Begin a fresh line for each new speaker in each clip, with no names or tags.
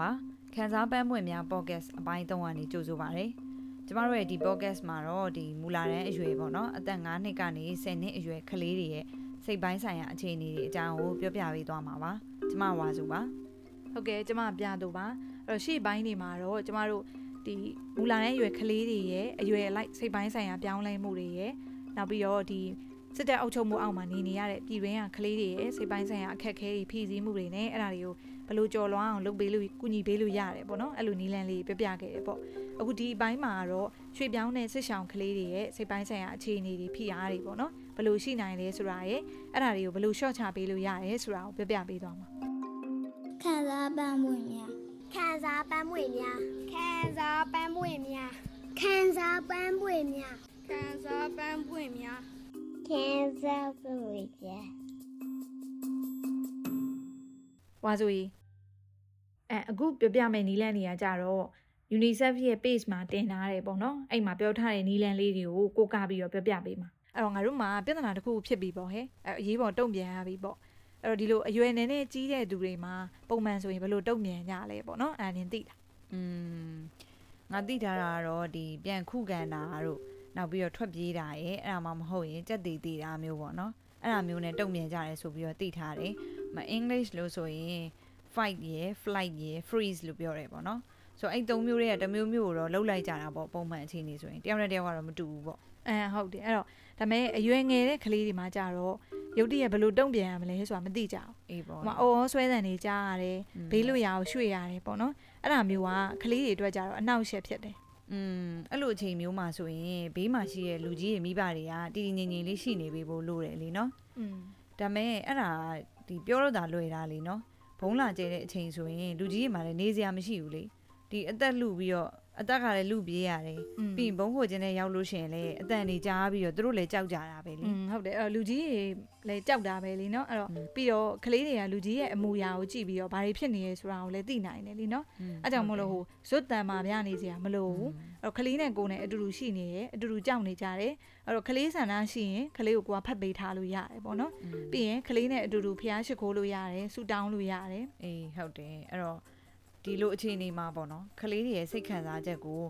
ပါခန်းစားပန်းပွင့်များ podcast အပိုင်း3ကနေကြိုဆိုပါရစေကျမတို့ရဲ့ဒီ podcast မှာတော့ဒီမူလာတန်းအရွယ်ပေါ့နော်အသက်9နှစ်ကနေ10နှစ်အရွယ်ကလေးတွေရဲ့စိတ်ပိုင်းဆိုင်ရာအခြေအနေတွေအကြောင်းကိုပြောပြပေးသွားမှာပါကျမဝါစုပါ
ဟုတ်ကဲ့ကျမပြသူပါအဲ့တော့ရှေ့ပိုင်းတွေမှာတော့ကျမတို့ဒီမူလာတဲ့အရွယ်ကလေးတွေရဲ့အရွယ်လိုက်စိတ်ပိုင်းဆိုင်ရာပြောင်းလဲမှုတွေရဲ့နောက်ပြီးတော့ဒီစစ်တပ်အုပ်ချုပ်မှုအောက်မှာနေနေရတဲ့ပြည်တွင်းကကလေးတွေရဲ့စိတ်ပိုင်းဆိုင်ရာအခက်အခဲတွေဖြည့်ဆည်းမှုတွေနဲ့အဲ့ဒါတွေကို ဘယ်လိုကြော်လွှားအောင်လုပ်ပေးလို့ကုညီပေးလို့ရတယ်ပေါ့နော်အဲ့လိုနီးလန်းလေးပြပြခဲ့တယ်ပေါ့အခုဒီအပိုင်းမှာတော့ရွှေပြောင်းတဲ့စစ်ဆောင်ကလေးတွေရဲ့စိတ်ပိုင်းဆိုင်ရာအခြေအနေတွေဖိအားတွေပေါ့နော်ဘယ်လိုရှိနိုင်လဲဆိုတာရဲ့အဲ့ဒါတွေကိုဘယ်လို short ချပေးလို့ရတယ်ဆိုတာကိုပြပြပေးသွားမှာ
ခံစားပန်းပွင့်များ
ခံစားပန်းပွင့်များခံစားပန်းပွင့်များခံစားပန်းပွင့်များခံစားပန်းပွင့်များ
ခံစားပန်းပွင့်များ
ဝါဆိုရီအဲအခုပြောပြမယ့်နီလန်တွေကကြတော့ UNICEF ရဲ့ page မှာတင်ထားတယ်ပေါ့နော်အဲ့မှာပြောထားတဲ့နီလန်လေးတွေကိုကိုးကားပြီးတော့ပြောပြပေးမှာအဲ့တော့ငါတို့မှာပြဿနာတစ်ခုဖြစ်ပြီပေါ့ဟဲ့အဲ့အရေးပေါ်တုံ့ပြန်ရပြီပေါ့အဲ့တော့ဒီလိုအရွယ်နည်းနည်းကြီးတဲ့သူတွေမှာပုံမှန်ဆိုရင်ဘယ်လိုတုံ့ပြန်ကြလဲပေါ့နော်အဲ့ဒါနင်သိလား
อืมငါသိထားတာကတော့ဒီပြန်ခုခံတာတို့နောက်ပြီးတော့ထွက်ပြေးတာရဲ့အဲ့ဒါမှမဟုတ်ရင်ကြက်တီတီတာမျိုးပေါ့နော်အဲ့ဒါမျိုးနဲ့တုံ့ပြန်ကြရဲဆိုပြီးတော့သိထားတယ် မ English လို့ဆိုရင် fight ရယ် flight ရယ် freeze လို့ပြောတယ်ပေါ့နော်ဆိုအဲ့သုံးမျိုးတွေကတစ်မျိုးမျိုးကိုတော့လှုပ်လိုက်ကြတာပေါ့ပုံမှန်အခြေအနေဆိုရင်တယောက်နဲ့တယောက်ကတော့မတူဘူးပေါ့
အဲဟုတ်တယ်အဲ့တော့ဒါပေမဲ့အရွယ်ငယ်တဲ့ကလေးတွေမှာကြတော့ရုတ်တရက်ဘယ်လိုတုံ့ပြန်ရမလဲဆိုတာမသိကြဘူး
အေးပေါ့
ဟိုမှာအော်အော်ဆွဲတန်နေကြားရတယ်
อืม
ဘေးလွတ်ရာကိုရွှေ့ရတယ်ပေါ့နော်အဲ့ဒါမျိုးကကလေးတွေအတွက်ကြတော့အနှောက်အယှက်ဖြစ်တယ်
อืมအဲ့လိုအချိန်မျိုးမှာဆိုရင်ဘေးမှာရှိတဲ့လူကြီးတွေမိဘတွေကတည်တည်ငြိမ်ငြိမ်လေးရှိနေပေးဖို့လိုတယ်လीနော်
อืม
ဒါပေမဲ့အဲ့ဒါ ဒီပြောတော့တာလွယ်တာလीနော်ဘုံလာကျဲတဲ့အချိန်ဆိုရင်လူကြီးတွေမှာလည်းနေစရာမရှိဘူးလေ ဒီအသက်လှပြီးတော့အသက်ကလည်းလူပြေးရတယ်ပြီးဘုံခိုခြင်းနဲ့ရောက်လို့ရှင်လေအတန်နေကြားပြီးတော့သူတို့လည်းကြောက်ကြတာပဲလေ
ဟုတ်တယ်အဲ့တော့လူကြီးတွေလည်းကြောက်တာပဲလေနော်အဲ့တော့ပြီးတော့ကလေးတွေကလူကြီးရဲ့အမူအရာကိုကြည့်ပြီးတော့ဘာတွေဖြစ်နေရဲဆိုတာကိုလည်းသိနိုင်တယ်လေနော်အဲ့ကြောင့်မလို့ဟိုဇွတ်တန်မာပြနေစရာမလိုဘူးအဲ့တော့ကလေးနဲ့ကိုယ်နဲ့အတူတူရှိနေရဲအတူတူကြောက်နေကြတယ်အဲ့တော့ကလေးဆန္ဒရှိရင်ကလေးကိုကိုကဖတ်ပေးထားလို့ရတယ်ပေါ့နော်ပြီးရင်ကလေးနဲ့အတူတူဖျားရှိခိုးလို့ရတယ်ဆူတောင်းလို့ရတယ်
အေးဟုတ်တယ်အဲ့တော့ ဒီလိုအခြေအနေမှာပေါ့နော်ကလေးတွေရဲ့စိတ်ခံစားချက်ကို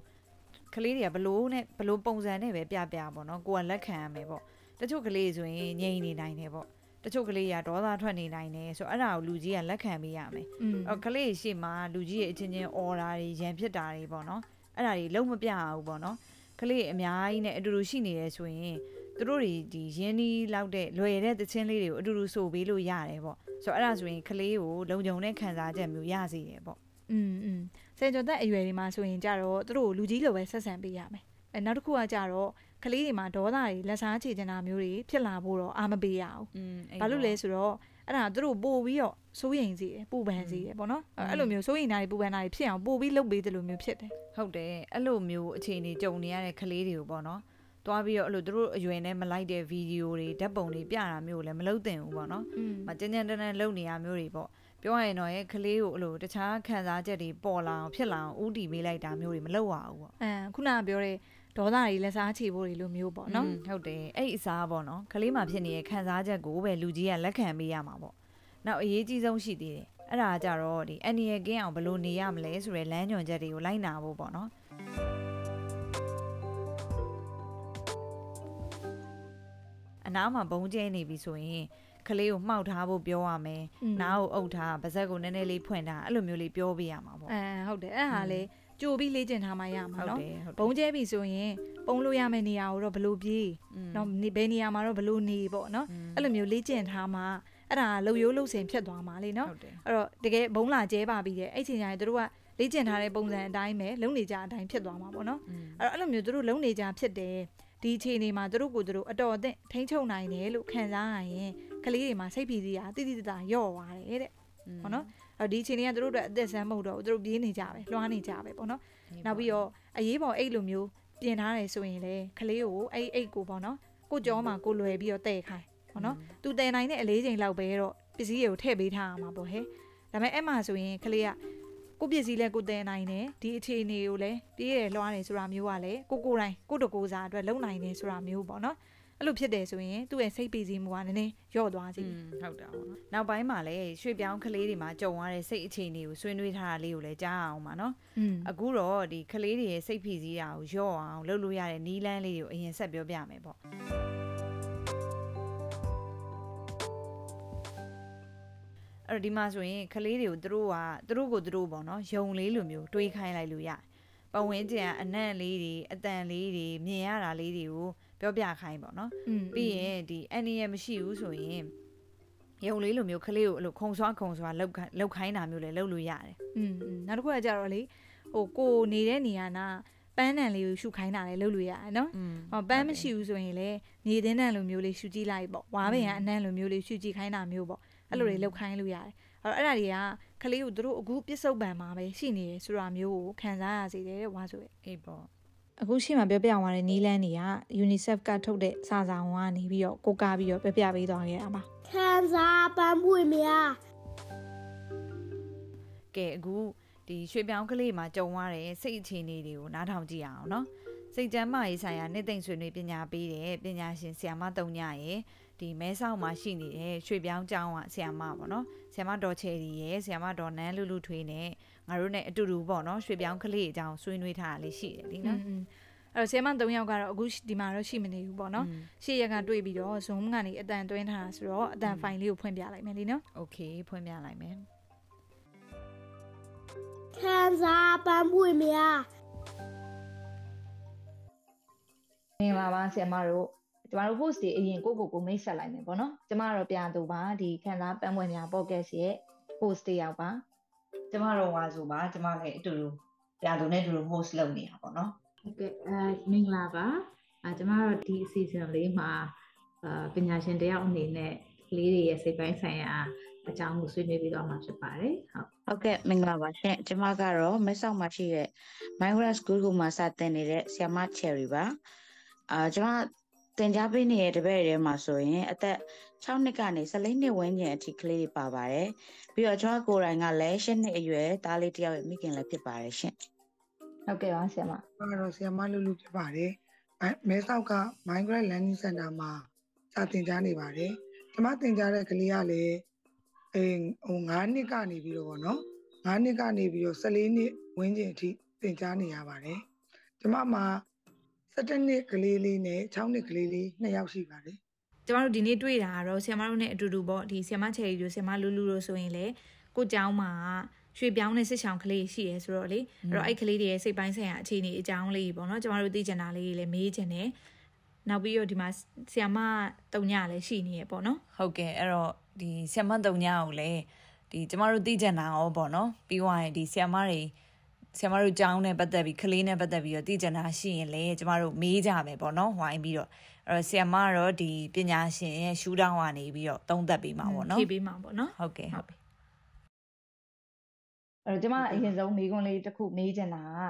ကလေးတွေကဘလို့နဲ့ဘလို့ပုံစံနဲ့ပဲပြပြပေါ့နော်ကိုကလက်ခံရမယ်ပေါ့တချို့ကလေးဆိုရင်ငြိမ်နေနိုင်တယ်ပေါ့တချို့ကလေးကဒေါသထွက်နေနိုင်တယ်ဆိုတော့အဲ့ဒါကိုလူကြီးကလက်ခံပေးရမယ်
อืม
အော်ကလေးရှေ့မှာလူကြီးရဲ့အချင်းချင်းအော်တာတွေရန်ဖြစ်တာတွေပေါ့နော်အဲ့ဒါတွေလုံးမပြရဘူးပေါ့နော်ကလေးအများကြီးနဲ့အတူတူရှိနေရဲဆိုရင်သူတို့တွေဒီရင်းနှီးလောက်တဲ့လွယ်တဲ့သချင်းလေးတွေကိုအတူတူဆိုပေးလို့ရတယ်ပေါ့ဆိုတော့အဲ့ဒါဆိုရင်ကလေးကိုလုံခြုံတဲ့ခံစားချက်မျိုးရစေတယ်ပေါ့
อืมอืมဆယ်ကျော်သက်အရွယ်တွေမှာဆိုရင်ကြတော့သူတို့ကိုလူကြီးလိုပဲဆက်ဆံပေးရမယ်အဲနောက်တစ်ခုကကြတော့ကလေးတွေမှာဒေါသတွေလက်စားချေချင်တာမျိုးတွေဖြစ်လာဖို့တော့အာမပေးရအောင်
อืม
ဘာလို့လဲဆိုတော့အဲ့ဒါသူတို့ပို့ပြီးတော့စိုးရိမ်စေတယ်ပူပန်စေတယ်ပေါ့နော်အဲ့အဲ့လိုမျိုးစိုးရိမ်တာတွေပူပန်တာတွေဖြစ်အောင်ပို့ပြီးလုပ်ပေးတယ်လို့မျိုးဖြစ်တယ်
ဟုတ်တယ်အဲ့လိုမျိုးအခြေအနေကြုံနေရတဲ့ကလေးတွေကိုပေါ့နော်တွားပြီးတော့အဲ့လိုသူတို့အရွယ်နဲ့မလိုက်တဲ့ဗီဒီယိုတွေဓာတ်ပုံတွေပြတာမျိုးကိုလည်းမလုပ်သင့်ဘူးပေါ့နော်
อืม
မကြမ်းကြမ်းတမ်းတမ်းလုပ်နေရမျိုးတွေပေါ့ ပြောရရင်တော့ရဲ့ကလေးကိုအဲ့လိုတခြားခံစားချက်တွေပေါ်လာအောင်ဖြစ်လာအောင်ဥတီပေးလိုက်တာမျိုးတွေမလုပ်ရဘူးပေါ့
အဲခုနကပြောတဲ့ဒေါသတွေလက်စားချေဖို့တွေလိုမျိုးပေါ့နော်
อืมဟုတ်တယ်အဲ့ဒီအစားပေါ့နော်ကလေးမှဖြစ်နေတဲ့ခံစားချက်ကိုပဲလူကြီးကလက်ခံပေးရမှာပေါ့နောက်အရေးကြီးဆုံးရှိသေးတယ်အဲ့ဒါကကြတော့ဒီအန်နီယကင်းအောင်ဘယ်လိုနေရမလဲဆိုတဲ့လမ်းညွှန်ချက်တွေကိုလိုက်နာဖို့ပေါ့နော်အနားမှာဘုံကျဲနေပြီဆိုရင် ကလေးကိုမှောက်ထားဖို့ပြောရမယ်နားကိုအုပ်ထားပါဇက်ကိုနည်းနည်းလေးဖွင့်ထားအဲ့လိုမျိုးလေးပြောပေးရမှာပေါ့
အဲဟုတ်တယ်အဲ့ဟာလေးကြိုပြီးလေ့ကျင့်ထားမှရမှာနော်ဘုံကျဲပြီဆိုရင်ပုံလို့ရမယ့်နေရာကိုတော့ဘလို့ပြေးနော်ဘယ်နေရာမှာတော့ဘလို့နေပေါ့နော်အဲ့လိုမျိုးလေ့ကျင့်ထားမှအဲ့ဒါလုံရိုးလုံစင်ဖြစ်သွားမှာလေနော်အဲ့တော့တကယ်ဘုံလာကျဲပါပြီးတဲ့အဲ့ချိန်ကျရင်တို့ကလေ့ကျင့်ထားတဲ့ပုံစံအတိုင်းပဲလုံနေကြအတိုင်းဖြစ်သွားမှာပေါ့နော်အဲ့တော့အဲ့လိုမျိုးတို့လုံနေကြဖြစ်တယ်ဒီချိန်နေမှာတို့ကိုတို့အတော်အသင့်ထိမ့်ချုံနိုင်တယ်လို့ခံစားရရင် ကလေးတွေမှာစိတ်ဖြီးစီးတာတိတိတသာယော့သွားတယ်တဲ့ပေါ့နော်အဲ့တော့ဒီအချိန်တွေကတို့တို့အတွက်အသက်ဆန်းမဟုတ်တော့ဘူးတို့ပြေးနေကြပဲလွှားနေကြပဲပေါ့နော်နောက်ပြီးတော့အရေးပေါ်အိတ်လိုမျိုးပြင်ထားတယ်ဆိုရင်လေကလေးကိုအဲ့အိတ်ကိုပေါ့နော်ကိုကြောမှာကိုလွယ်ပြီးတော့တဲ့ခိုင်းပေါ့နော်သူတဲ့နိုင်တဲ့အလေးချိန်လောက်ပဲတော့ပစ္စည်းတွေကိုထည့်ပေးထားရမှာပေါ့ဟဲ့ဒါပေမဲ့အဲ့မှာဆိုရင်ကလေးကကိုပစ္စည်းလဲကိုတဲ့နိုင်တယ်ဒီအခြေအနေကိုလည်းပြေးရလွှားတယ်ဆိုတာမျိုးကလည်းကိုကိုယ်တိုင်ကိုတကိုယ်စားအတွက်လုံနိုင်တယ်ဆိုတာမျိုးပေါ့နော် အဲ့လိုဖြစ်တယ်ဆိုရင်သူ့ရဲ့စိတ်ပီစီမှုကနည်းနည်းလျော့သွားစေ
ဟုတ်တာပေါ့။နောက်ပိုင်းမှာလည်းရွှေပြောင်းကလေးတွေမှာကြုံရတဲ့စိတ်အခြေအနေကိုဆွေးနွေးထားတာလေးကိုလည်းကြားအောင်ပါနော်။အခုတော့ဒီကလေးတွေရဲ့စိတ်ပီစီတာကိုလျော့အောင်လုပ်လို့ရတဲ့နီးလန်းလေးတွေကိုအရင်ဆက်ပြောပြမယ်ပေါ့။အဲ့ဒီမှာဆိုရင်ကလေးတွေကိုသူတို့ကသူတို့ကိုသူတို့ပေါ့နော်ယုံလေးလိုမျိုးတွေးခိုင်းလိုက်လို့ရတယ်။ပဝင်းကျန်အနံ့လေးတွေအတန်လေးတွေမြင်ရတာလေးတွေကို ပြောပြခိုင်းပေါ့နော်ပြီးရင်ဒီအန်ရမရှိဘူးဆိုရင်ရုံလေးလိုမျိုးကလေးကိုအဲ့လိုခုံဆွားခုံဆွားလောက်လောက်ခိုင်းတာမျိုးလည်းလုပ်လို့ရတယ်။
อืมနောက်တစ်ခုကကြတော့လေဟိုကိုနေတဲ့နေရာနာပန်းတန်လေးကိုရှုခိုင်းတာလည်းလုပ်လို့ရတယ်နော်။ဟောပန်းမရှိဘူးဆိုရင်လည်းမြေတင်းတန်လိုမျိုးလေးရှုကြည့်လိုက်ပေါ့။ဝါးပင်ကအနံ့လိုမျိုးလေးရှုကြည့်ခိုင်းတာမျိုးပေါ့။အဲ့လိုတွေလောက်ခိုင်းလို့ရတယ်။အဲ့တော့အဲ့ဒါတွေကကလေးကိုတို့အခုပြစ်စုံပံမှာပဲရှိနေတယ်ဆိုတာမျိုးကိုခံစားရစေတယ်တဲ့ဝါဆိုရဲ့။
အေးပေါ့။
အခုရှိမှပြောပြသွားတဲ့နီလန်းတွေက UNICEF ကထုတ်တဲ့စာဆောင်ကနေပြီးတော့ကိုကားပြီးတော့ပြောပြပေးသွားခဲ့တာပါ
ခံစားပန်းပွင့်များ
ကဲအခုဒီရွှေပြောင်းကလေးမှာကြုံရတဲ့စိတ်အခြေအနေတွေကိုနားထောင်ကြည့်အောင်နော်စိတ်ကျမ်းမာရေးဆိုင်ရာနှစ်သိမ့်ဆွေးနွေးပညာပေးတဲ့ပညာရှင်ဆရာမတုံညရဲ့ဒီမဲဆောက်မှာရှိနေတဲ့ရွှေပြောင်းကျောင်းကဆရာမပေါ့နော်ဆရာမဒေါ်ချယ်ရီရဲ့ဆရာမဒေါ်နန်းလူလူထွေးနဲ့ ငါတို့နဲ့အတူတူပေါ့နော်ရွှေပြောင်းကလေးအကြောင်းဆွေးနွေးထားတာလေးရှိတယ်လीနော်
อืมအဲ့တော့ဆီယမ3ယောက်ကတော့အခုဒီမှာတော့ရှိမနေဘူးပေါ့နော်
อืม
ရှေ့ရက်ကတွေ့ပြီးတော့ Zoom ကနေအတန်သွင်းထားတာဆိုတော့အတန်ဖိုင်လေးကိုဖွင့်ပြလိုက်မယ်လीနော်
โอเคဖွင့်ပြလိုက်မယ်
ခံစားပန်းပွင့်များ
မင်္ဂလာပါဆရာမတို့ကျမတို့ host တွေအရင်ကိုကိုကိုမိတ်ဆက်လိုက်မယ်ပေါ့နော်ကျမတို့ပြန်သူပါဒီခန်းစားပန်းပွဲများ podcast ရဲ့ host တယောက်ပါ ကျမတို့ဝါဆိုပါကျမလည်းအတူတူပြန်သူနဲ့အတူတူ host လုပ်နေတာပေါ့နော်
ဟုတ်ကဲ့အဲမင်္ဂလာပါအဲကျမတို့ဒီအစီအစဉ်လေးမှာအာပညာရှင်တယောက်အနေနဲ့ကလေးတွေရဲ့စိတ်ပိုင်းဆိုင်ရာအကြောင်းကိုဆွေးနွေးပြီးတော့မှာဖြစ်ပါတယ်ဟုတ်
ဟုတ်ကဲ့မင်္ဂလာပါရှင်ကျမကတော့မဲဆောက်မှာရှိတဲ့ Migrant School ကိုမှာစတင်နေတဲ့ဆ iam မ Cherry ပါအာကျမသင်ကြားပေးနေတဲ့တပည့်တွေထဲမှာဆိုရင်အသက် 6နှစ်ကနေ14နှစ်ဝန်းကျင်အထိကလေးတွေပါပါတယ်ပြီးတော့ကျမကိုယ်တိုင်ကလည်း10နှစ်အရွယ်သားလေးတစ်ယောက်ရဲ့မိခင်လည်းဖြစ်ပါတယ်ရှင်
ဟုတ်ကဲ့ပါဆရာမ
ကျွန်တော်တော့ဆီယမလူလူဖြစ်ပါတယ်အဲမဲဆောက်က Migrant Learning Center မှာစာသင်ကြားနေပါတယ်ကျွန်မသင်ကြားတဲ့ကလေးကလည်းအဲဟို9နှစ်ကနေပြီးတော့ဗောနော်9နှစ်ကနေပြီးတော့14နှစ်ဝန်းကျင်အထိသင်ကြားနေရပါတယ်ကျွန်မမှာ17နှစ်ကလေးလေးနဲ့6နှစ်ကလေးလေး2ယောက်ရှိပါတယ်
ကျမတို့ဒီနေ့တွေ့တာကတော့ဆီယမတို့နဲ့အတူတူပေါ့ဒီဆီယမချယ်ရီတို့ဆီယမလူလူတို့ဆိုရင်လေကိုเจ้าမှာရွှေပြောင်းတဲ့စစ်ဆောင်ကလေးရှိရဲဆိုတော့လေအဲ့တော့အဲ့ကလေးတွေရဲ့စိတ်ပိုင်းဆိုင်ရာအခြေအနေအကြောင်းလေးပေါ့နော်ကျမတို့သိချင်တာလေးတွေလည်းမေးချင်တယ်နောက်ပြီးတော့ဒီမှာဆီယမတုံညလည်းရှိနေရပေါ့နော်
ဟုတ်ကဲ့အဲ့တော့ဒီဆီယမတုံညကိုလည်းဒီကျမတို့သိကြတာရောပေါ့နော်ပြီးသွားရင်ဒီဆီယမတွေဆီယမတို့ကြောင်းနဲ့ပတ်သက်ပြီးကလေးနဲ့ပတ်သက်ပြီးတော့သိကြတာရှိရင်လေကျမတို့မေးကြမယ်ပေါ့နော်ဝိုင်းပြီးတော့ အဲ့တော့ဆီယမကတော့ဒီပညာရှင်ရဲ့ရှူတောင်းကနေပြီးတော့သုံးသက်ပေးမှာပေါ့နော်
ဖြည့်ပေးမှာပေါ့နော်
ဟုတ်ကဲ့
ဟုတ်ပြီ
အဲ့တော့ကျမအရင်ဆုံးမိကွန်းလေးတစ်ခုမေးချင်တာက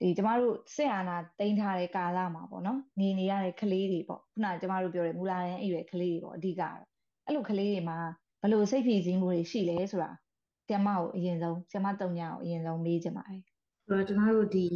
ဒီကျမတို့စစ်အာဏာတင်ထားတဲ့ကာလမှာပေါ့နော်နေနေရတဲ့ကလေးတွေပေါ့ခုနကကျမတို့ပြောတဲ့မူလာရန်အရွယ်ကလေးတွေပေါ့အဓိကတော့အဲ့လိုကလေးတွေမှာဘယ်လိုစိတ်ဖိစီးမှုတွေရှိလဲဆိုတာဆရာမကိုအရင်ဆုံးဆရာမတုံညာကိုအရင်ဆုံးမေးချင်ပါတယ်
ဆိုတော့ကျမတို့ဒီ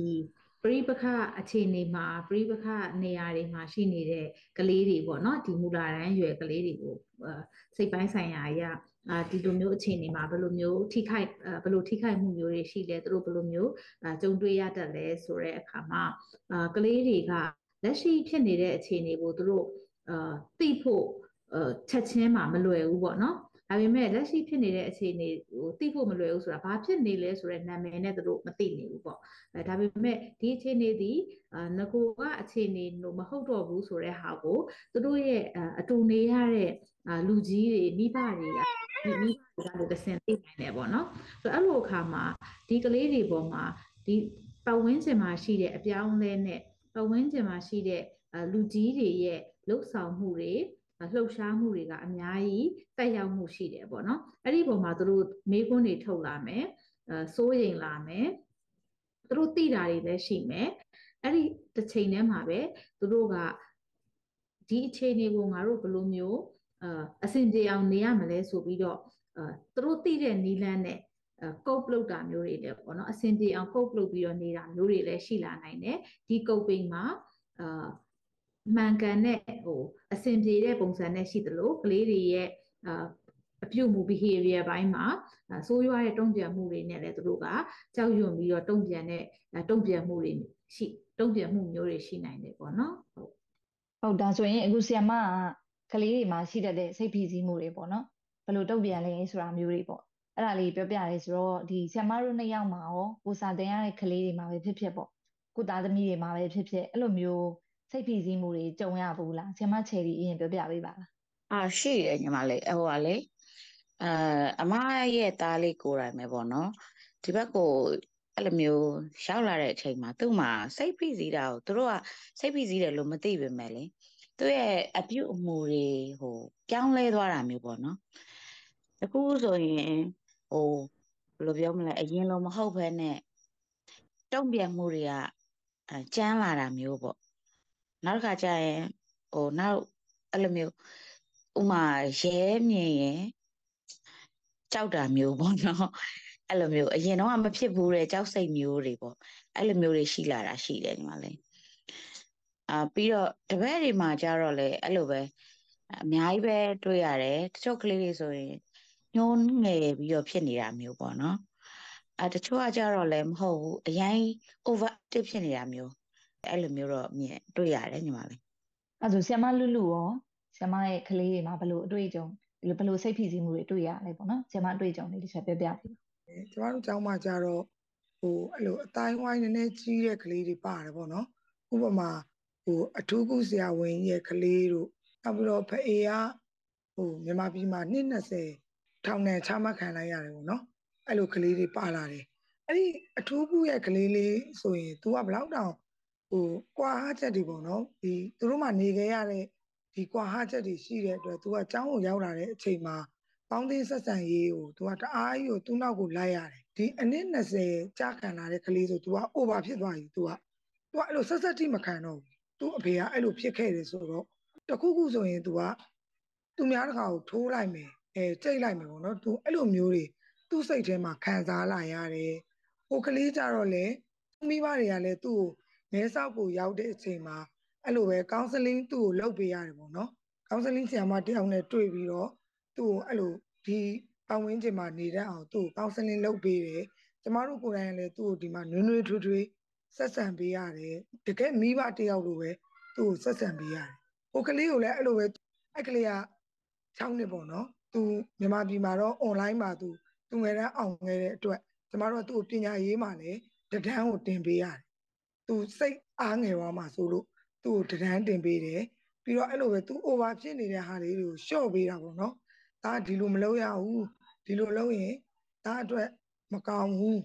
ပရိပခအခြေအနေမှာပရိပခနေရာတွေမှာရှိနေတဲ့ကလေးတွေပေါ့နော်ဒီမူလာတန်းရွယ်ကလေးတွေကိုအာစိတ်ပိုင်းဆိုင်ရာအရာအာဒီလိုမျိုးအခြေအနေမှာဘယ်လိုမျိုးထိခိုက်အာဘယ်လိုထိခိုက်မှုမျိုးတွေရှိလဲသူတို့ဘယ်လိုမျိုးအာကြုံတွေ့ရတတ်လဲဆိုတဲ့အခါမှာအာကလေးတွေကလက်ရှိဖြစ်နေတဲ့အခြေအနေကိုသူတို့အာသိဖို့အာချက်ချင်းမှာမလွယ်ဘူးပေါ့နော် ဒါပေမဲ့လက်ရှိဖြစ်နေတဲ့အခြေအနေကိုသိဖို့မလွယ်ဘူးဆိုတာဘာဖြစ်နေလဲဆိုတဲ့နာမည်နဲ့သူတို့မသိနေဘူးပေါ့အဲဒါပေမဲ့ဒီအခြေအနေဒီအာငကိုကအခြေအနေလို့မဟုတ်တော့ဘူးဆိုတဲ့ဟာကိုသူတို့ရဲ့အာအတူနေရတဲ့အာလူကြီးတွေမိဘတွေကဒီမိဘတွေကလည်းတစ်ဆင့်သိနိုင်တယ်ပေါ့နော်ဆိုတော့အဲ့လိုအခါမှာဒီကလေးတွေပေါ်မှာဒီပတ်ဝန်းကျင်မှာရှိတဲ့အပြောင်းအလဲနဲ့ပတ်ဝန်းကျင်မှာရှိတဲ့အာလူကြီးတွေရဲ့လှုပ်ဆောင်မှုတွေ လှုပ်ရှားမှုတွေကအများကြီးတက်ရောက်မှုရှိတယ်ပေါ့နော်အဲ့ဒီပုံမှာသူတို့မေးခွန်းတွေထုတ်လာမယ်အဲစိုးရိမ်လာမယ်သူတို့သိတာတွေလည်းရှိမယ်အဲ့ဒီတစ်ချိန်တည်းမှာပဲသူတို့ကဒီအခြေအနေကိုငါတို့ဘယ်လိုမျိုးအအဆင်ပြေအောင်နေရမလဲဆိုပြီးတော့အဲသူတို့သိတဲ့နီလန်းနဲ့အဲကုတ်ပလုတ်တာမျိုးတွေလည်းပေါ့နော်အဆင်ပြေအောင်ကုတ်ပလုတ်ပြီးတော့နေတာမျိုးတွေလည်းရှိလာနိုင်တယ်ဒီကုတ်ပိန်မှာအာ မှန်ကန်တဲ့ဟိုအဆင်ပြေတဲ့ပုံစံနဲ့ရှိသလိုကလေးတွေရဲ့အာအပြုမှု behavior ဘိုင်းမှာဆိုးရွားတဲ့တုံ့ပြန်မှုတွေနဲ့လည်းသူတို့ကကြောက်ရွံ့ပြီးတော့တုံ့ပြန်တဲ့တုံ့ပြန်မှုတွေရှိတုံ့ပြန်မှုမျိုးတွေရှိနိုင်တယ်ပေါ့နော်ဟုတ်
ဟုတ်ဒါဆိုရင်အခုဆီယမကကလေးတွေမှာရှိတတ်တဲ့စိတ်ဖိစီးမှုတွေပေါ့နော်ဘယ်လိုတုံ့ပြန်လဲဆိုတာမျိုးတွေပေါ့အဲ့ဒါလေးပြောပြရဲဆိုတော့ဒီဆီယမတို့နှစ်ယောက်မှာရောကိုစာတင်ရတဲ့ကလေးတွေမှာပဲဖြစ်ဖြစ်ပေါ့ကိုသားသမီးတွေမှာပဲဖြစ်ဖြစ်အဲ့လိုမျိုး စိတ်ဖိစီးမှုတွေကြုံရဘူးလားဆီယမချယ်ရီအရင်ပြောပြပေးပါလား
အာရှိတယ်ညီမလေးဟိုကလေအာအမရဲ့သားလေးကိုယ်တိုင်ပဲပေါ့နော်ဒီဘက်ကိုအဲ့လိုမျိုးရောက်လာတဲ့အချိန်မှာသူ့မှာစိတ်ဖိစီးတာကိုသူတို့ကစိတ်ဖိစီးတယ်လို့မသိပေမဲ့လေသူ့ရဲ့အပြုအမူတွေဟိုပြောင်းလဲသွားတာမျိုးပေါ့နော်တခုဆိုရင်ဟိုဘယ်လိုပြောမလဲအရင်လိုမဟုတ်ဘဲနဲ့တုံ့ပြန်မှုတွေကအဲကြမ်းလာတာမျိုးပေါ့ နောက်တစ်ခါကျရင်ဟိုနောက်အဲ့လိုမျိုးဥမာရဲမြင်ရင်ကြောက်တာမျိုးပေါ့နော်အဲ့လိုမျိုးအရင်တော့မဖြစ်ဘူးတဲ့ကြောက်စိတ်မျိုးတွေပေါ့အဲ့လိုမျိုးတွေရှိလာတာရှိတယ်ညီမလေးအာပြီးတော့တပည့်တွေမှာကြတော့လေအဲ့လိုပဲအများကြီးပဲတွေ့ရတယ်တချို့ကလေးတွေဆိုရင်ညှိုးငယ်ပြီးတော့ဖြစ်နေတာမျိုးပေါ့နော်အဲတချို့ကကြတော့လည်းမဟုတ်ဘူးအရင် over active ဖြစ်နေတာမျိုး အဲ့လိုမျိုးတော့မြင်တွေ့ရတယ်ညီမလေး
အဲဆိုဆီယမလူလူရောဆီယမရဲ့ကလေးတွေမှာဘယ်လိုအတွေ့အကြုံဒီလိုဘယ်လိုစိတ်ဖိစီးမှုတွေတွေ့ရလဲပေါ့နော်ဆီယမအတွေ့အကြုံလေးတစ်ချက်ပြောပြပေးပါ
ကျမတို့ကျောင်းမှာကြတော့ဟိုအဲ့လိုအတိုင်းဝိုင်းနည်းနည်းကြီးတဲ့ကလေးတွေပါတယ်ပေါ့နော်ဥပမာဟိုအထူးကုဆရာဝန်ရဲ့ကလေးတို့နောက်ပြီးတော့ဖအေးကဟိုမြန်မာပြည်မှာ220ထောင်နဲ့ချမှတ်ခံလိုက်ရတယ်ပေါ့နော်အဲ့လိုကလေးတွေပါလာတယ်အဲ့ဒီအထူးကုရဲ့ကလေးလေးဆိုရင် तू ကဘလောက်တောင် ဟိုကွာဟချက်တွေပေါ့နော်ဒီသူတို့မှနေခဲ့ရတဲ့ဒီကွာဟချက်တွေရှိတဲ့အတွက် तू ကကျောင်းကိုရောက်လာတဲ့အချိန်မှာပေါင်းသင်းဆက်ဆံရေးကို तू ကတအားကြီးကိုသူ့နောက်ကိုလိုက်ရတယ်ဒီအနည်း20ကြာခံလာတဲ့ကလေးဆို तू က over ဖြစ်သွားပြီ तू က तू ကအဲ့လိုဆက်ဆက်တိမခံတော့ဘူး तू အဖေကအဲ့လိုဖြစ်ခဲ့တယ်ဆိုတော့တခုခုဆိုရင် तू ကသူများတခါကိုထိုးလိုက်မယ်အဲကြိတ်လိုက်မယ်ပေါ့နော် तू အဲ့လိုမျိုးတွေသူ့စိတ်ထဲမှာခံစားလာရတယ်ဟိုကလေးကြတော့လေမိဘတွေကလည်းသူ့ကို မဲဆောက်ကိုရောက်တဲ့အချိန်မှာအဲ့လိုပဲ counseling သူ့ကိုလုပ်ပေးရတယ်ပေါ့နော် counseling ဆရာမတယောက်နဲ့တွေ့ပြီးတော့သူ့ကိုအဲ့လိုဒီပတ်ဝန်းကျင်မှာနေတတ်အောင်သူ့ကို counseling လုပ်ပေးတယ်ကျမတို့ကိုယ်တိုင်လည်းသူ့ကိုဒီမှာနွေးနွေးထွေးထွေးဆက်ဆံပေးရတယ်တကယ်မိဘတယောက်လိုပဲသူ့ကိုဆက်ဆံပေးရတယ်ဟိုကလေးကိုလည်းအဲ့လိုပဲအဲ့ကလေးက6နှစ်ပေါ့နော်သူမြန်မာပြည်မှာတော့ online မှာသူသူငယ်တန်းအောင်ခဲ့တဲ့အတွက်ကျမတို့ကသူ့ကိုပညာရေးမှာလည်းတဒန်းကိုတင်ပေးရတယ် သူစိတ်အားငယ်သွားမှာဆိုလို့သူ့ကိုတဒန်းတင်ပေးတယ်ပြီးတော့အဲ့လိုပဲသူ over ဖြစ်နေတဲ့ဟာလေးတွေကိုရှော့ပေးတာပေါ့နော်ဒါဒီလိုမလုပ်ရဘူးဒီလိုလုပ်ရင်ဒါအတွက်မကောင်းဘူး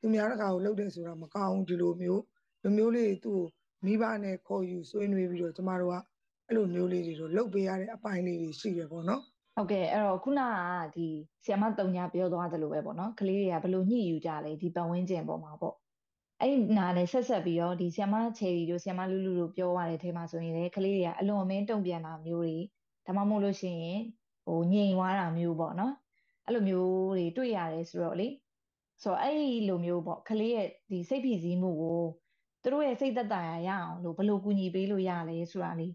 သူများတကာကိုလုပ်တယ်ဆိုတာမကောင်းဘူးဒီလိုမျိုးလူမျိုးလေးသူ့ကိုမိဘနဲ့ခေါ်ယူဆွေးနွေးပြီးတော့ကျမတို့ကအဲ့လိုမျိုးလေးတွေတော့လုပ်ပေးရတဲ့အပိုင်းလေးတွေရှိရပေါ့နော်
ဟုတ်ကဲ့အဲ့တော့ခုနကဒီဆီယမတုံညာပြောသွားသလိုပဲပေါ့နော်ကလေးတွေကဘယ်လိုညှိယူကြလဲဒီပတ်ဝန်းကျင်ပေါ်မှာပေါ့ အဲ့နာနဲ့ဆက်ဆက်ပြီးတော့ဒီဆီယမချယ်ရီတို့ဆီယမလူလူတို့ပြောရတဲ့ထဲမှာဆိုရင်လေကလေးတွေကအလွန်အမင်းတုံ့ပြန်တာမျိုးတွေဒါမှမဟုတ်လို့ရှိရင်ဟိုငြိမ်သွားတာမျိုးပေါ့နော်အဲ့လိုမျိုးတွေတွေ့ရတယ်ဆိုတော့လေဆိုတော့အဲ့ဒီလိုမျိုးပေါ့ကလေးရဲ့ဒီစိတ်ဖိစီးမှုကိုသူတို့ရဲ့စိတ်သက်သာရရအောင်လို့ဘယ်လိုကူညီပေးလို့ရလဲဆိုတာလေး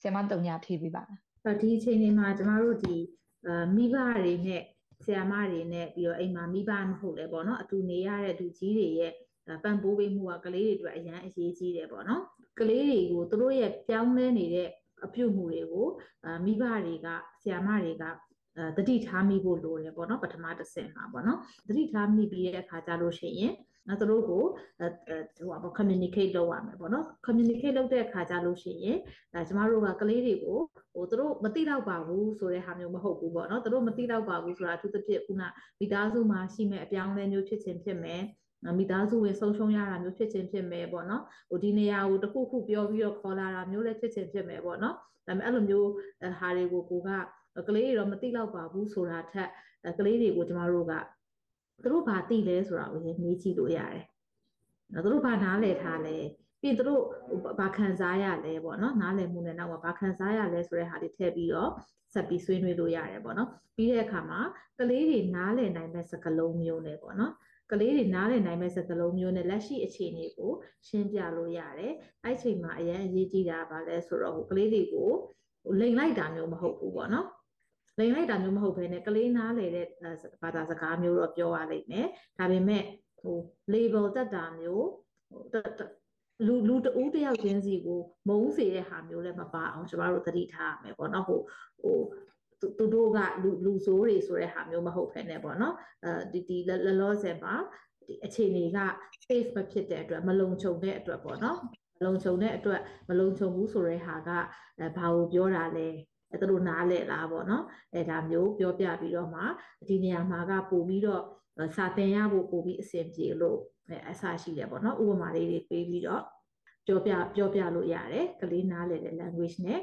ဆရာမတုံညာဖြေပေးပါလား
ဒီအချိန်လေးမှာကျမတို့ဒီအာမိဘတွေနဲ့ဆရာမတွေနဲ့ပြီးတော့အိမ်မှာမိဘမဟုတ်လဲပေါ့နော်အတူနေရတဲ့သူကြီးတွေရဲ့ ပံ့ပိုးပေးမှုကကလေးတွေအတွက်အရန်အရေးကြီးတယ်ပေါ့နော်ကလေးတွေကိုသူတို့ရဲ့ပြောင်းလဲနေတဲ့အပြုတ်မှုတွေကိုမိဘတွေကဆရာမတွေကတတိထားမိဖို့လိုတယ်ပေါ့နော်ပထမတစ်ဆင့်မှာပေါ့နော်တတိထားမိပြီးတဲ့အခါကျလို့ရှိရင်နော်သူတို့ကိုဟိုပါ communicate လုပ်ရမယ်ပေါ့နော် communicate လုပ်တဲ့အခါကျလို့ရှိရင်ဒါကျမတို့ကကလေးတွေကိုဟိုသူတို့မသိတော့ပါဘူးဆိုတဲ့ဟာမျိုးမဟုတ်ဘူးပေါ့နော်သူတို့မသိတော့ပါဘူးဆိုတာအထူးသဖြင့်ခုနမိသားစုမှာရှိမဲ့အပြောင်းအလဲမျိုးဖြစ်ခြင်းဖြစ်မယ် မိသားစုဝင်ဆုံးရှုံးရတာမျိုးဖြစ်ခြင်းဖြစ်မယ်ပေါ့နော်ဟိုဒီနေရာကိုတခုခုပြောပြီးတော့ခေါ်လာတာမျိုးလည်းဖြစ်ခြင်းဖြစ်မယ်ပေါ့နော်ဒါပေမဲ့အဲ့လိုမျိုးဟာတွေကိုကိုကကလေးတွေတော့မသိတော့ပါဘူးဆိုတာထက်ကလေးတွေကိုကျမတို့ကသူတို့ဘာသိလဲဆိုတာကိုမေးကြည့်လို့ရတယ်နော်သူတို့ဘာနားလည်ထားလဲပြီးသူတို့ဘာခံစားရလဲပေါ့နော်နားလည်မှုနဲ့နောက်မှာဘာခံစားရလဲဆိုတဲ့ဟာတွေထည့်ပြီးတော့ဆက်ပြီးဆွေးနွေးလို့ရတယ်ပေါ့နော်ပြီးတဲ့အခါမှာကလေးတွေနားလည်နိုင်တဲ့စကားလုံးမျိုးနဲ့ပေါ့နော် ကလေးတွေနားလည်နိုင်မဲ့စကားလုံးမျိုးနဲ့လက်ရှိအခြေအနေကိုရှင်းပြလို့ရတယ်အဲ့ချိန်မှာအရင်အရေးကြီးတာကလည်းဆိုတော့ဟိုကလေးတွေကိုဟိုလိန်လိုက်တာမျိုးမဟုတ်ဘူးပေါ့နော်လိန်လိုက်တာမျိုးမဟုတ်ဘဲနဲ့ကလေးနားလေတဲ့ဘာသာစကားမျိုးတော့ပြောရလိမ့်မယ်ဒါပေမဲ့ဟို label တက်တာမျိုးဟိုလူလူတဦးတယောက်ချင်းစီကိုမုန်းစေတဲ့ဟာမျိုးလည်းမပါအောင်ကျမတို့သတိထားရမယ်ပေါ့နော်ဟိုဟို သူတို့ကလူလူဆိုးတွေဆိုတဲ့ဟာမျိုးမဟုတ်ဖ ೇನೆ ပေါ့နော်အဲဒီဒီလလောဆယ်မှာဒီအခြေအနေက safe မဖြစ်တဲ့အတွက်မလုံခြုံတဲ့အတွက်ပေါ့နော်မလုံခြုံတဲ့အတွက်မလုံခြုံဘူးဆိုတဲ့ဟာကအဲဘာကိုပြောတာလဲအဲသူတို့နားလဲလားပေါ့နော်အဲဒါမျိုးပြောပြပြီးတော့မှဒီနေရာမှာကပို့ပြီးတော့စာသင်ရဖို့ပို့ပြီးအဆင်ပြေလို့အဲအဆရှိတယ်ပေါ့နော်ဥပမာလေးတွေပေးပြီးတော့ ပြောပြပြောပြလို့ရတယ်ကလေးနားလည်တဲ့ language နဲ့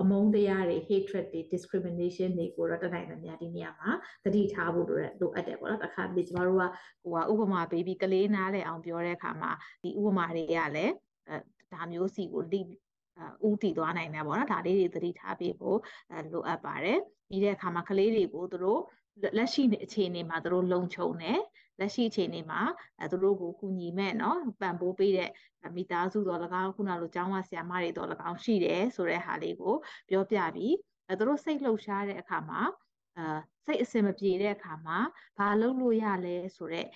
အမုန်းတရားတွေ hatred တွေ discrimination တွေကိုတော့တနိုင်သမျှဒီနေရာမှာသတိထားဖို့လိုလိုအပ်တယ်ပေါ့နော်အခါဒီကျမတို့ကဟိုကဥပမာပေးပြီးကလေးနားလည်အောင်ပြောတဲ့အခါမှာဒီဥပမာတွေကလည်းအဲဒါမျိုးစီကို lead ဥတီသွားနိုင်တယ်ပေါ့နော်ဒါလေးတွေသတိထားပေးဖို့လိုအပ်ပါတယ်ပြီးတဲ့အခါမှာကလေးတွေကိုသူတို့ လက်ရှိအခြေအနေမှာသူတို့လုံခြုံတယ်လက်ရှိအခြေအနေမှာအဲသူတို့ကိုကူညီမဲ့เนาะပံ့ပိုးပေးတဲ့မိသားစုတော်၎င်းခုနလိုကျောင်းဝဆရာမတွေတော်၎င်းရှိတယ်ဆိုတဲ့ဟာလေးကိုပြောပြပြီးအဲသူတို့စိတ်လှုပ်ရှားတဲ့အခါမှာအာစိတ်အစင်မပြေတဲ့အခါမှာဘာလုပ်လို့ရလဲဆိုတော့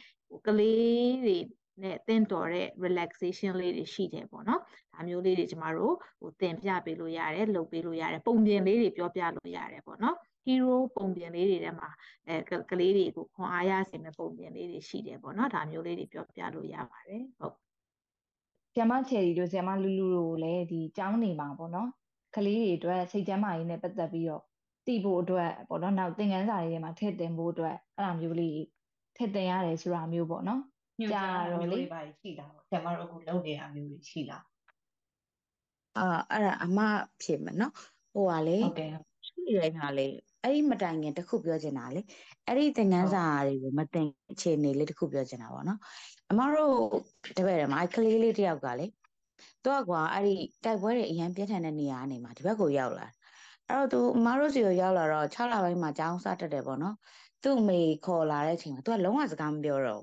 ကလေးတွေနဲ့တင့်တော်တဲ့ relaxation လေးတွေရှိတယ်ပေါ့နော်ဒါမျိုးလေးတွေကျမတို့ဟိုသင်ပြပေးလို့ရတယ်လုပ်ပေးလို့ရတယ်ပုံပြင်လေးတွေပြောပြလို့ရတယ်ပေါ့နော် hero ပုံပြင်လေးတွေထဲမှာအဲကလေးတွေကိုခွန်အားရစေမယ့်ပုံပြင်လေးတွေရှိတယ်ပေါ့နော်ဒါမျိုးလေးတွေပြောပြလို့ရပါတယ်ဟုတ်
ဆီယမချယ်ရီတို့ဆီယမလူလူတို့လည်းဒီကျောင်းနေမှာပေါ့နော်ကလေးတွေအတွက်စိတ်ကျန်းမာရေးနဲ့ပတ်သက်ပြီးတော့တည်ဖို့အတွက်ပေါ့နော်နောက်သင်ခန်းစာတွေထဲမှာထည့်သင်ဖို့အတွက်အဲ့လိုမျိုးလေးထည့်သင်ရတယ်ဆိုတာမျိုးပေါ့နော်
ကြာတော့လေပါရှိတာပေါ့ဆီယမတို့အခုလုပ်နေတာမျိုးတွေရှိလား
အာအဲ့ဒါအမဖြစ်မယ်နော်ဟိုပါလေ
ဟုတ်ကဲ့
ရှိတဲ့ခါလေ အဲ့ဒီမတိုင်ခင်တခုပြောချင်တာလေအဲ့ဒီသင်ခန်းစာတွေကိုမသိအခြေအနေလေးတခုပြောချင်တာပေါ့နော်အမတို့တပည့်တယ်မှာကလေးလေးတယောက်ကလေသူကကွာအဲ့ဒီတိုက်ပွဲတွေအရင်ပြင်းထန်တဲ့နေရာကနေမှဒီဘက်ကိုရောက်လာအဲ့တော့သူအမတို့စီကိုရောက်လာတော့6လပိုင်းမှာကျောင်းစတက်တယ်ပေါ့နော်သူ့အမေခေါ်လာတဲ့အချိန်မှာသူကလုံးဝစကားမပြောတော့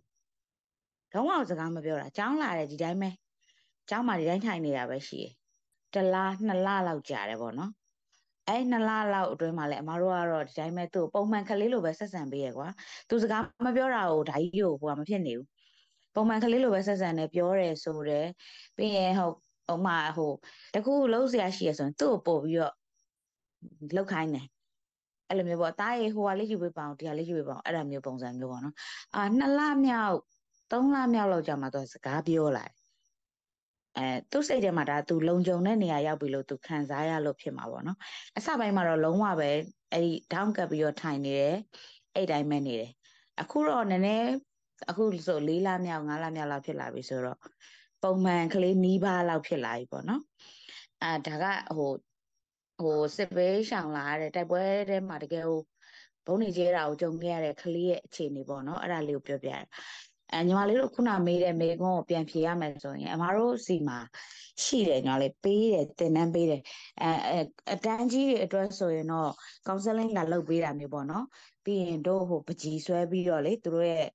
လုံးဝစကားမပြောတာကျောင်းလာတယ်ဒီတိုင်းပဲကျောင်းမှာဒီတိုင်းထိုင်နေတာပဲရှိတယ်တလားနှစ်လလောက်ကြာတယ်ပေါ့နော် အဲ့နှစ်လလောက်အတွင်းမှာလည်းအမတို့ကတော့ဒီတိုင်းပဲသူ့ပုံမှန်ကလေးလိုပဲဆက်ဆံပေးရကွာသူစကားမပြောတာကိုဓာကြီးကိုဟိုကမဖြစ်နေဘူးပုံမှန်ကလေးလိုပဲဆက်ဆံနေပြောတယ်ဆိုတယ်ပြီးရင်ဟိုဟိုမှာဟိုတခုလုံးစရာရှိရဆိုရင်သူ့ကိုပို့ပြီးတော့လောက်ခိုင်းတယ်အဲ့လိုမျိုးပေါ့တားရေဟိုကလေးယူပေးပါအောင်ဒီကလေးယူပေးပါအောင်အဲ့လိုမျိုးပုံစံမျိုးပေါ့နော်အာနှစ်လမြောက်သုံးလမြောက်လောက်ကြာမှသူစကားပြောလာတယ် အဲသူ့စိတ်ထဲမှာဒါသူလုံခြုံတဲ့နေရာရောက်ပြီလို့သူခံစားရလို့ဖြစ်မှာပေါ့နော်အစပိုင်းမှာတော့လုံးဝပဲအဲ့ဒီ down ကပ်ပြီးတော့ထိုင်နေတယ်အဲ့တိုင်းပဲနေတယ်အခုတော့နည်းနည်းအခုဆို၄လမြောက်၅လမြောက်လောက်ဖြစ်လာပြီဆိုတော့ပုံမှန်ကလေးနီးပါးလောက်ဖြစ်လာပြီပေါ့နော်အာဒါကဟိုဟိုစစ်ဘေးရှောင်လာတဲ့တိုက်ပွဲထဲမှာတကယ်ဟိုဘုံနေကျဲတာကိုကြုံခဲ့ရတဲ့ကလေးရဲ့အခြေအနေပေါ့နော်အဲ့ဒါလေးကိုပြောပြရတယ် အဲညီမလေးတို့ခုနမေးတဲ့မေကွန်းကိုပြန်ဖြေရမယ်ဆိုရင်အမတို့စီမှာရှိတယ်ညီမလေးပေးတယ်တင်တန်းပေးတယ်အဲအတန်းကြီးတွေအတွက်ဆိုရင်တော့ counseling လာလုပ်ပေးတာမျိုးပေါ့နော်ပြီးရင်တို့ဟိုပကြီးဆွဲပြီးတော့လေသူတို့ရဲ့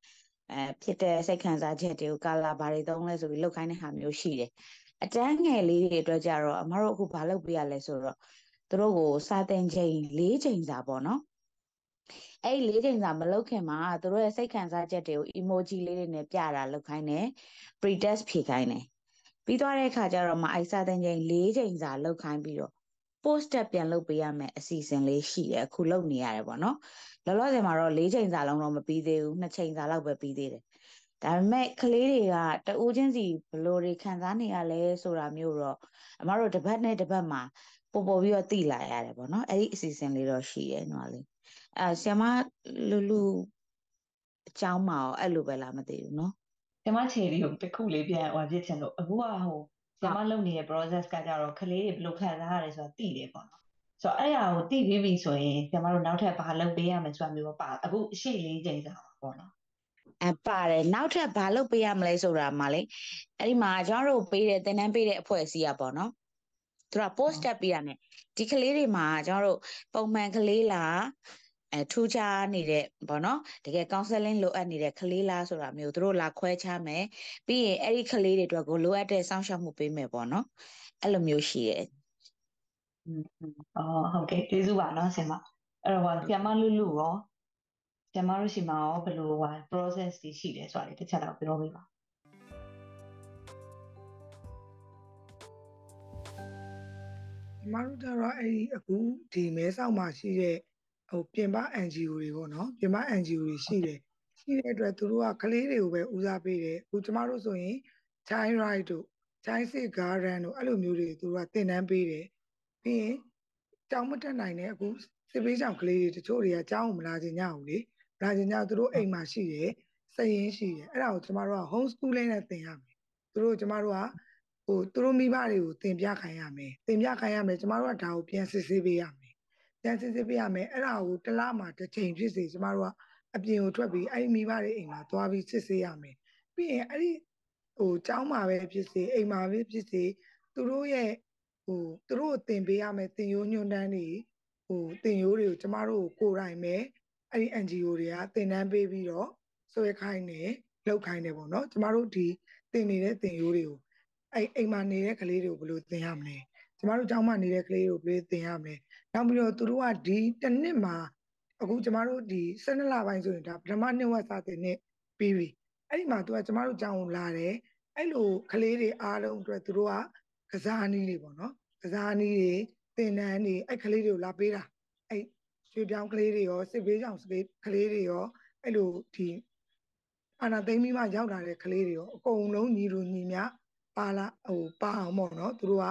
အဲဖြစ်တဲ့စိတ်ခံစားချက်တွေကိုကာလာဘာတွေသုံးလဲဆိုပြီးလုပ်ခိုင်းတဲ့ဟာမျိုးရှိတယ်အတန်းငယ်လေးတွေအတွက်ကြတော့အမတို့အခုဘာလုပ်ပေးရလဲဆိုတော့သူတို့ကိုစာသင်ချိန်၄ချိန်စာပေါ့နော် အဲ့ဒီလေးချိန်စာမလုပ်ခင်မှာသူတို့ရဲ့စိတ်ခံစားချက်တွေကို emoji လေးတွေနဲ့ပြတာလုပ်ခိုင်းတယ် pre test ဖြေခိုင်းတယ်ပြီးသွားတဲ့အခါကျတော့မှအိုက်စာတင်ချိန်၄ချိန်စာလုပ်ခိုင်းပြီးတော့ post step ပြန်လုပ်ပေးရမယ်အစီအစဉ်လေးရှိတယ်အခုလုပ်နေရတယ်ပေါ့နော်လောလောဆယ်မှာတော့၄ချိန်စာလုံးတော့မပြီးသေးဘူး2ချိန်စာလောက်ပဲပြီးသေးတယ်ဒါပေမဲ့ကလေးတွေကတဦးချင်းစီဘလို့တွေခံစားနေရလဲဆိုတာမျိုးတော့အမတို့တစ်ပတ်နဲ့တစ်ပတ်မှာပို့ပို့ပြီးတော့သိလာရတယ်ပေါ့နော်အဲ့ဒီအစီအစဉ်လေးတော့ရှိရဲ့နော်လေး အဲဆရာမလူလူအကြောင်းမှာရောအဲ့လိုပဲလားမသိဘူးเนาะ
ဆရာမခြေလေးကိုတစ်ခုလေးပြန်ဟောပြချင်လို့အခုကဟိုဆရာမလုပ်နေတဲ့ process ကကြတော့ကလေးတွေဘယ်လိုခံစားရတယ်ဆိုတာသိတယ်ပေါ့နော်ဆိုတော့အဲ့အရာကိုသိပြီးပြီဆိုရင်ဆရာမတို့နောက်ထပ်ဘာလုပ်ပေးရမလဲဆိုတာမျိုးပါအခုအရှိလေးချိန်စာပေါ့နော်
အပါတယ်နောက်ထပ်ဘာလုပ်ပေးရမလဲဆိုတာမှလေအဲ့ဒီမှာကျွန်တော်တို့ပေးတဲ့သင်တန်းပေးတဲ့အဖွဲ့အစည်းอ่ะပေါ့နော်သူက post step ပေးရမယ်ဒီကလေးတွေမှာကျွန်တော်တို့ပုံမှန်ကလေးလား အဲထူးခြားနေတဲ့ပေါ့နော်တကယ် counseling လိုအပ်နေတဲ့ကလေးလားဆိုတာမျိုးသူတို့လာခွဲခြားမယ်ပြီးရင်အဲ့ဒီကလေးတွေအတွက်ကိုလိုအပ်တဲ့စောင့်ရှောက်မှုပေးမယ်ပေါ့နော်အဲ့လိုမျိုးရှိတယ်
အော်ဟုတ်ကဲ့ကျေးဇူးပါနော်ဆင်မအဲ့တော့ဆရာမလူလူရောဆရာမတို့ရှိမှာရောဘယ်လိုဟာ process တွေရှိတယ်ဆိုတာလေးတစ်ချက်တော့ပြောပေးပါ
ဒီမှာတို့တော့အဲ့ဒီအခုဒီမဲဆောက်မှာရှိတဲ့ ဟိုပြင်ပ NGO တွေပေါ့နော်ပြင်ပ NGO တွေရှိတယ်ရှိတဲ့အတွက်သူတို့ကကလေးတွေကိုပဲဦးစားပေးတယ်အခုကျမတို့ဆိုရင် child right တို့ child safeguard တို့အဲ့လိုမျိုးတွေသူတို့ကသင်တန်းပေးတယ်ပြီးရင်ကြောင်မတက်နိုင်တဲ့အခုစစ်ပေးကြောင်ကလေးတွေတချို့တွေကကြောင်းမလာခြင်းညဘူးလေလာခြင်းညသူတို့အိမ်မှာရှိတယ်စရင်ရှိတယ်အဲ့ဒါကိုကျမတို့က home schooling နဲ့သင်ရမယ်သူတို့ကျမတို့ကဟိုသူတို့မိဘတွေကိုသင်ပြခိုင်းရမယ်သင်ပြခိုင်းရမယ်ကျမတို့ကဒါကိုပြန်စစ်ဆေးပေးရမယ် ပြန်စစ်ဆေးပေးရမယ်အဲ့ဒါကိုတစ်လမှတစ်ချိန်ဖြစ်စေကျမတို့ကအပြင်ကိုထွက်ပြီးအဲ့ဒီမိဘတွေအိမ်မှာသွားပြီးစစ်ဆေးရမယ်ပြီးရင်အဲ့ဒီဟိုကျောင်းမှာပဲဖြစ်စေအိမ်မှာပဲဖြစ်စေသူတို့ရဲ့ဟိုသူတို့ကိုသင်ပေးရမယ်သင်ရိုးညွှန်တမ်းတွေဟိုသင်ရိုးတွေကိုကျမတို့ကိုကိုယ်တိုင်ပဲအဲ့ဒီ NGO တွေကသင်တန်းပေးပြီးတော့ဆွဲခိုင်းတယ်လောက်ခိုင်းတယ်ပေါ့နော်ကျမတို့ဒီသင်နေတဲ့သင်ရိုးတွေကိုအဲ့အိမ်မှာနေတဲ့ကလေးတွေကိုဘယ်လိုသင်ရမလဲကျမတို့ကျောင်းမှာနေတဲ့ကလေးတွေကိုဘယ်လိုသင်ရမလဲ နောက်ပြီးတော့သူတို့ကဒီတစ်နှစ်မှာအခုကျမတို့ဒီ12လပိုင်းဆိုရင်ဒါပထမနှစ်ဝက်စာသင်နှစ်ပြီးပြီအဲ့ဒီမှာသူကကျမတို့ကျောင်းကိုလာတယ်အဲ့လိုကလေးတွေအားလုံးအတွက်သူတို့ကကစားနည်းတွေပေါ့နော်ကစားနည်းတွေသင်တန်းတွေအဲ့ကလေးတွေကိုလာပေးတာအဲ့ရွှေပြောင်းကလေးတွေရောစစ်ဘေးကြောင်ကလေးတွေရောအဲ့လိုဒီအာနာသိမ့်ပြီးမှရောက်လာတဲ့ကလေးတွေရောအကုန်လုံးညီလိုညီမျှပါလာဟိုပါအောင်ပေါ့နော်သူတို့က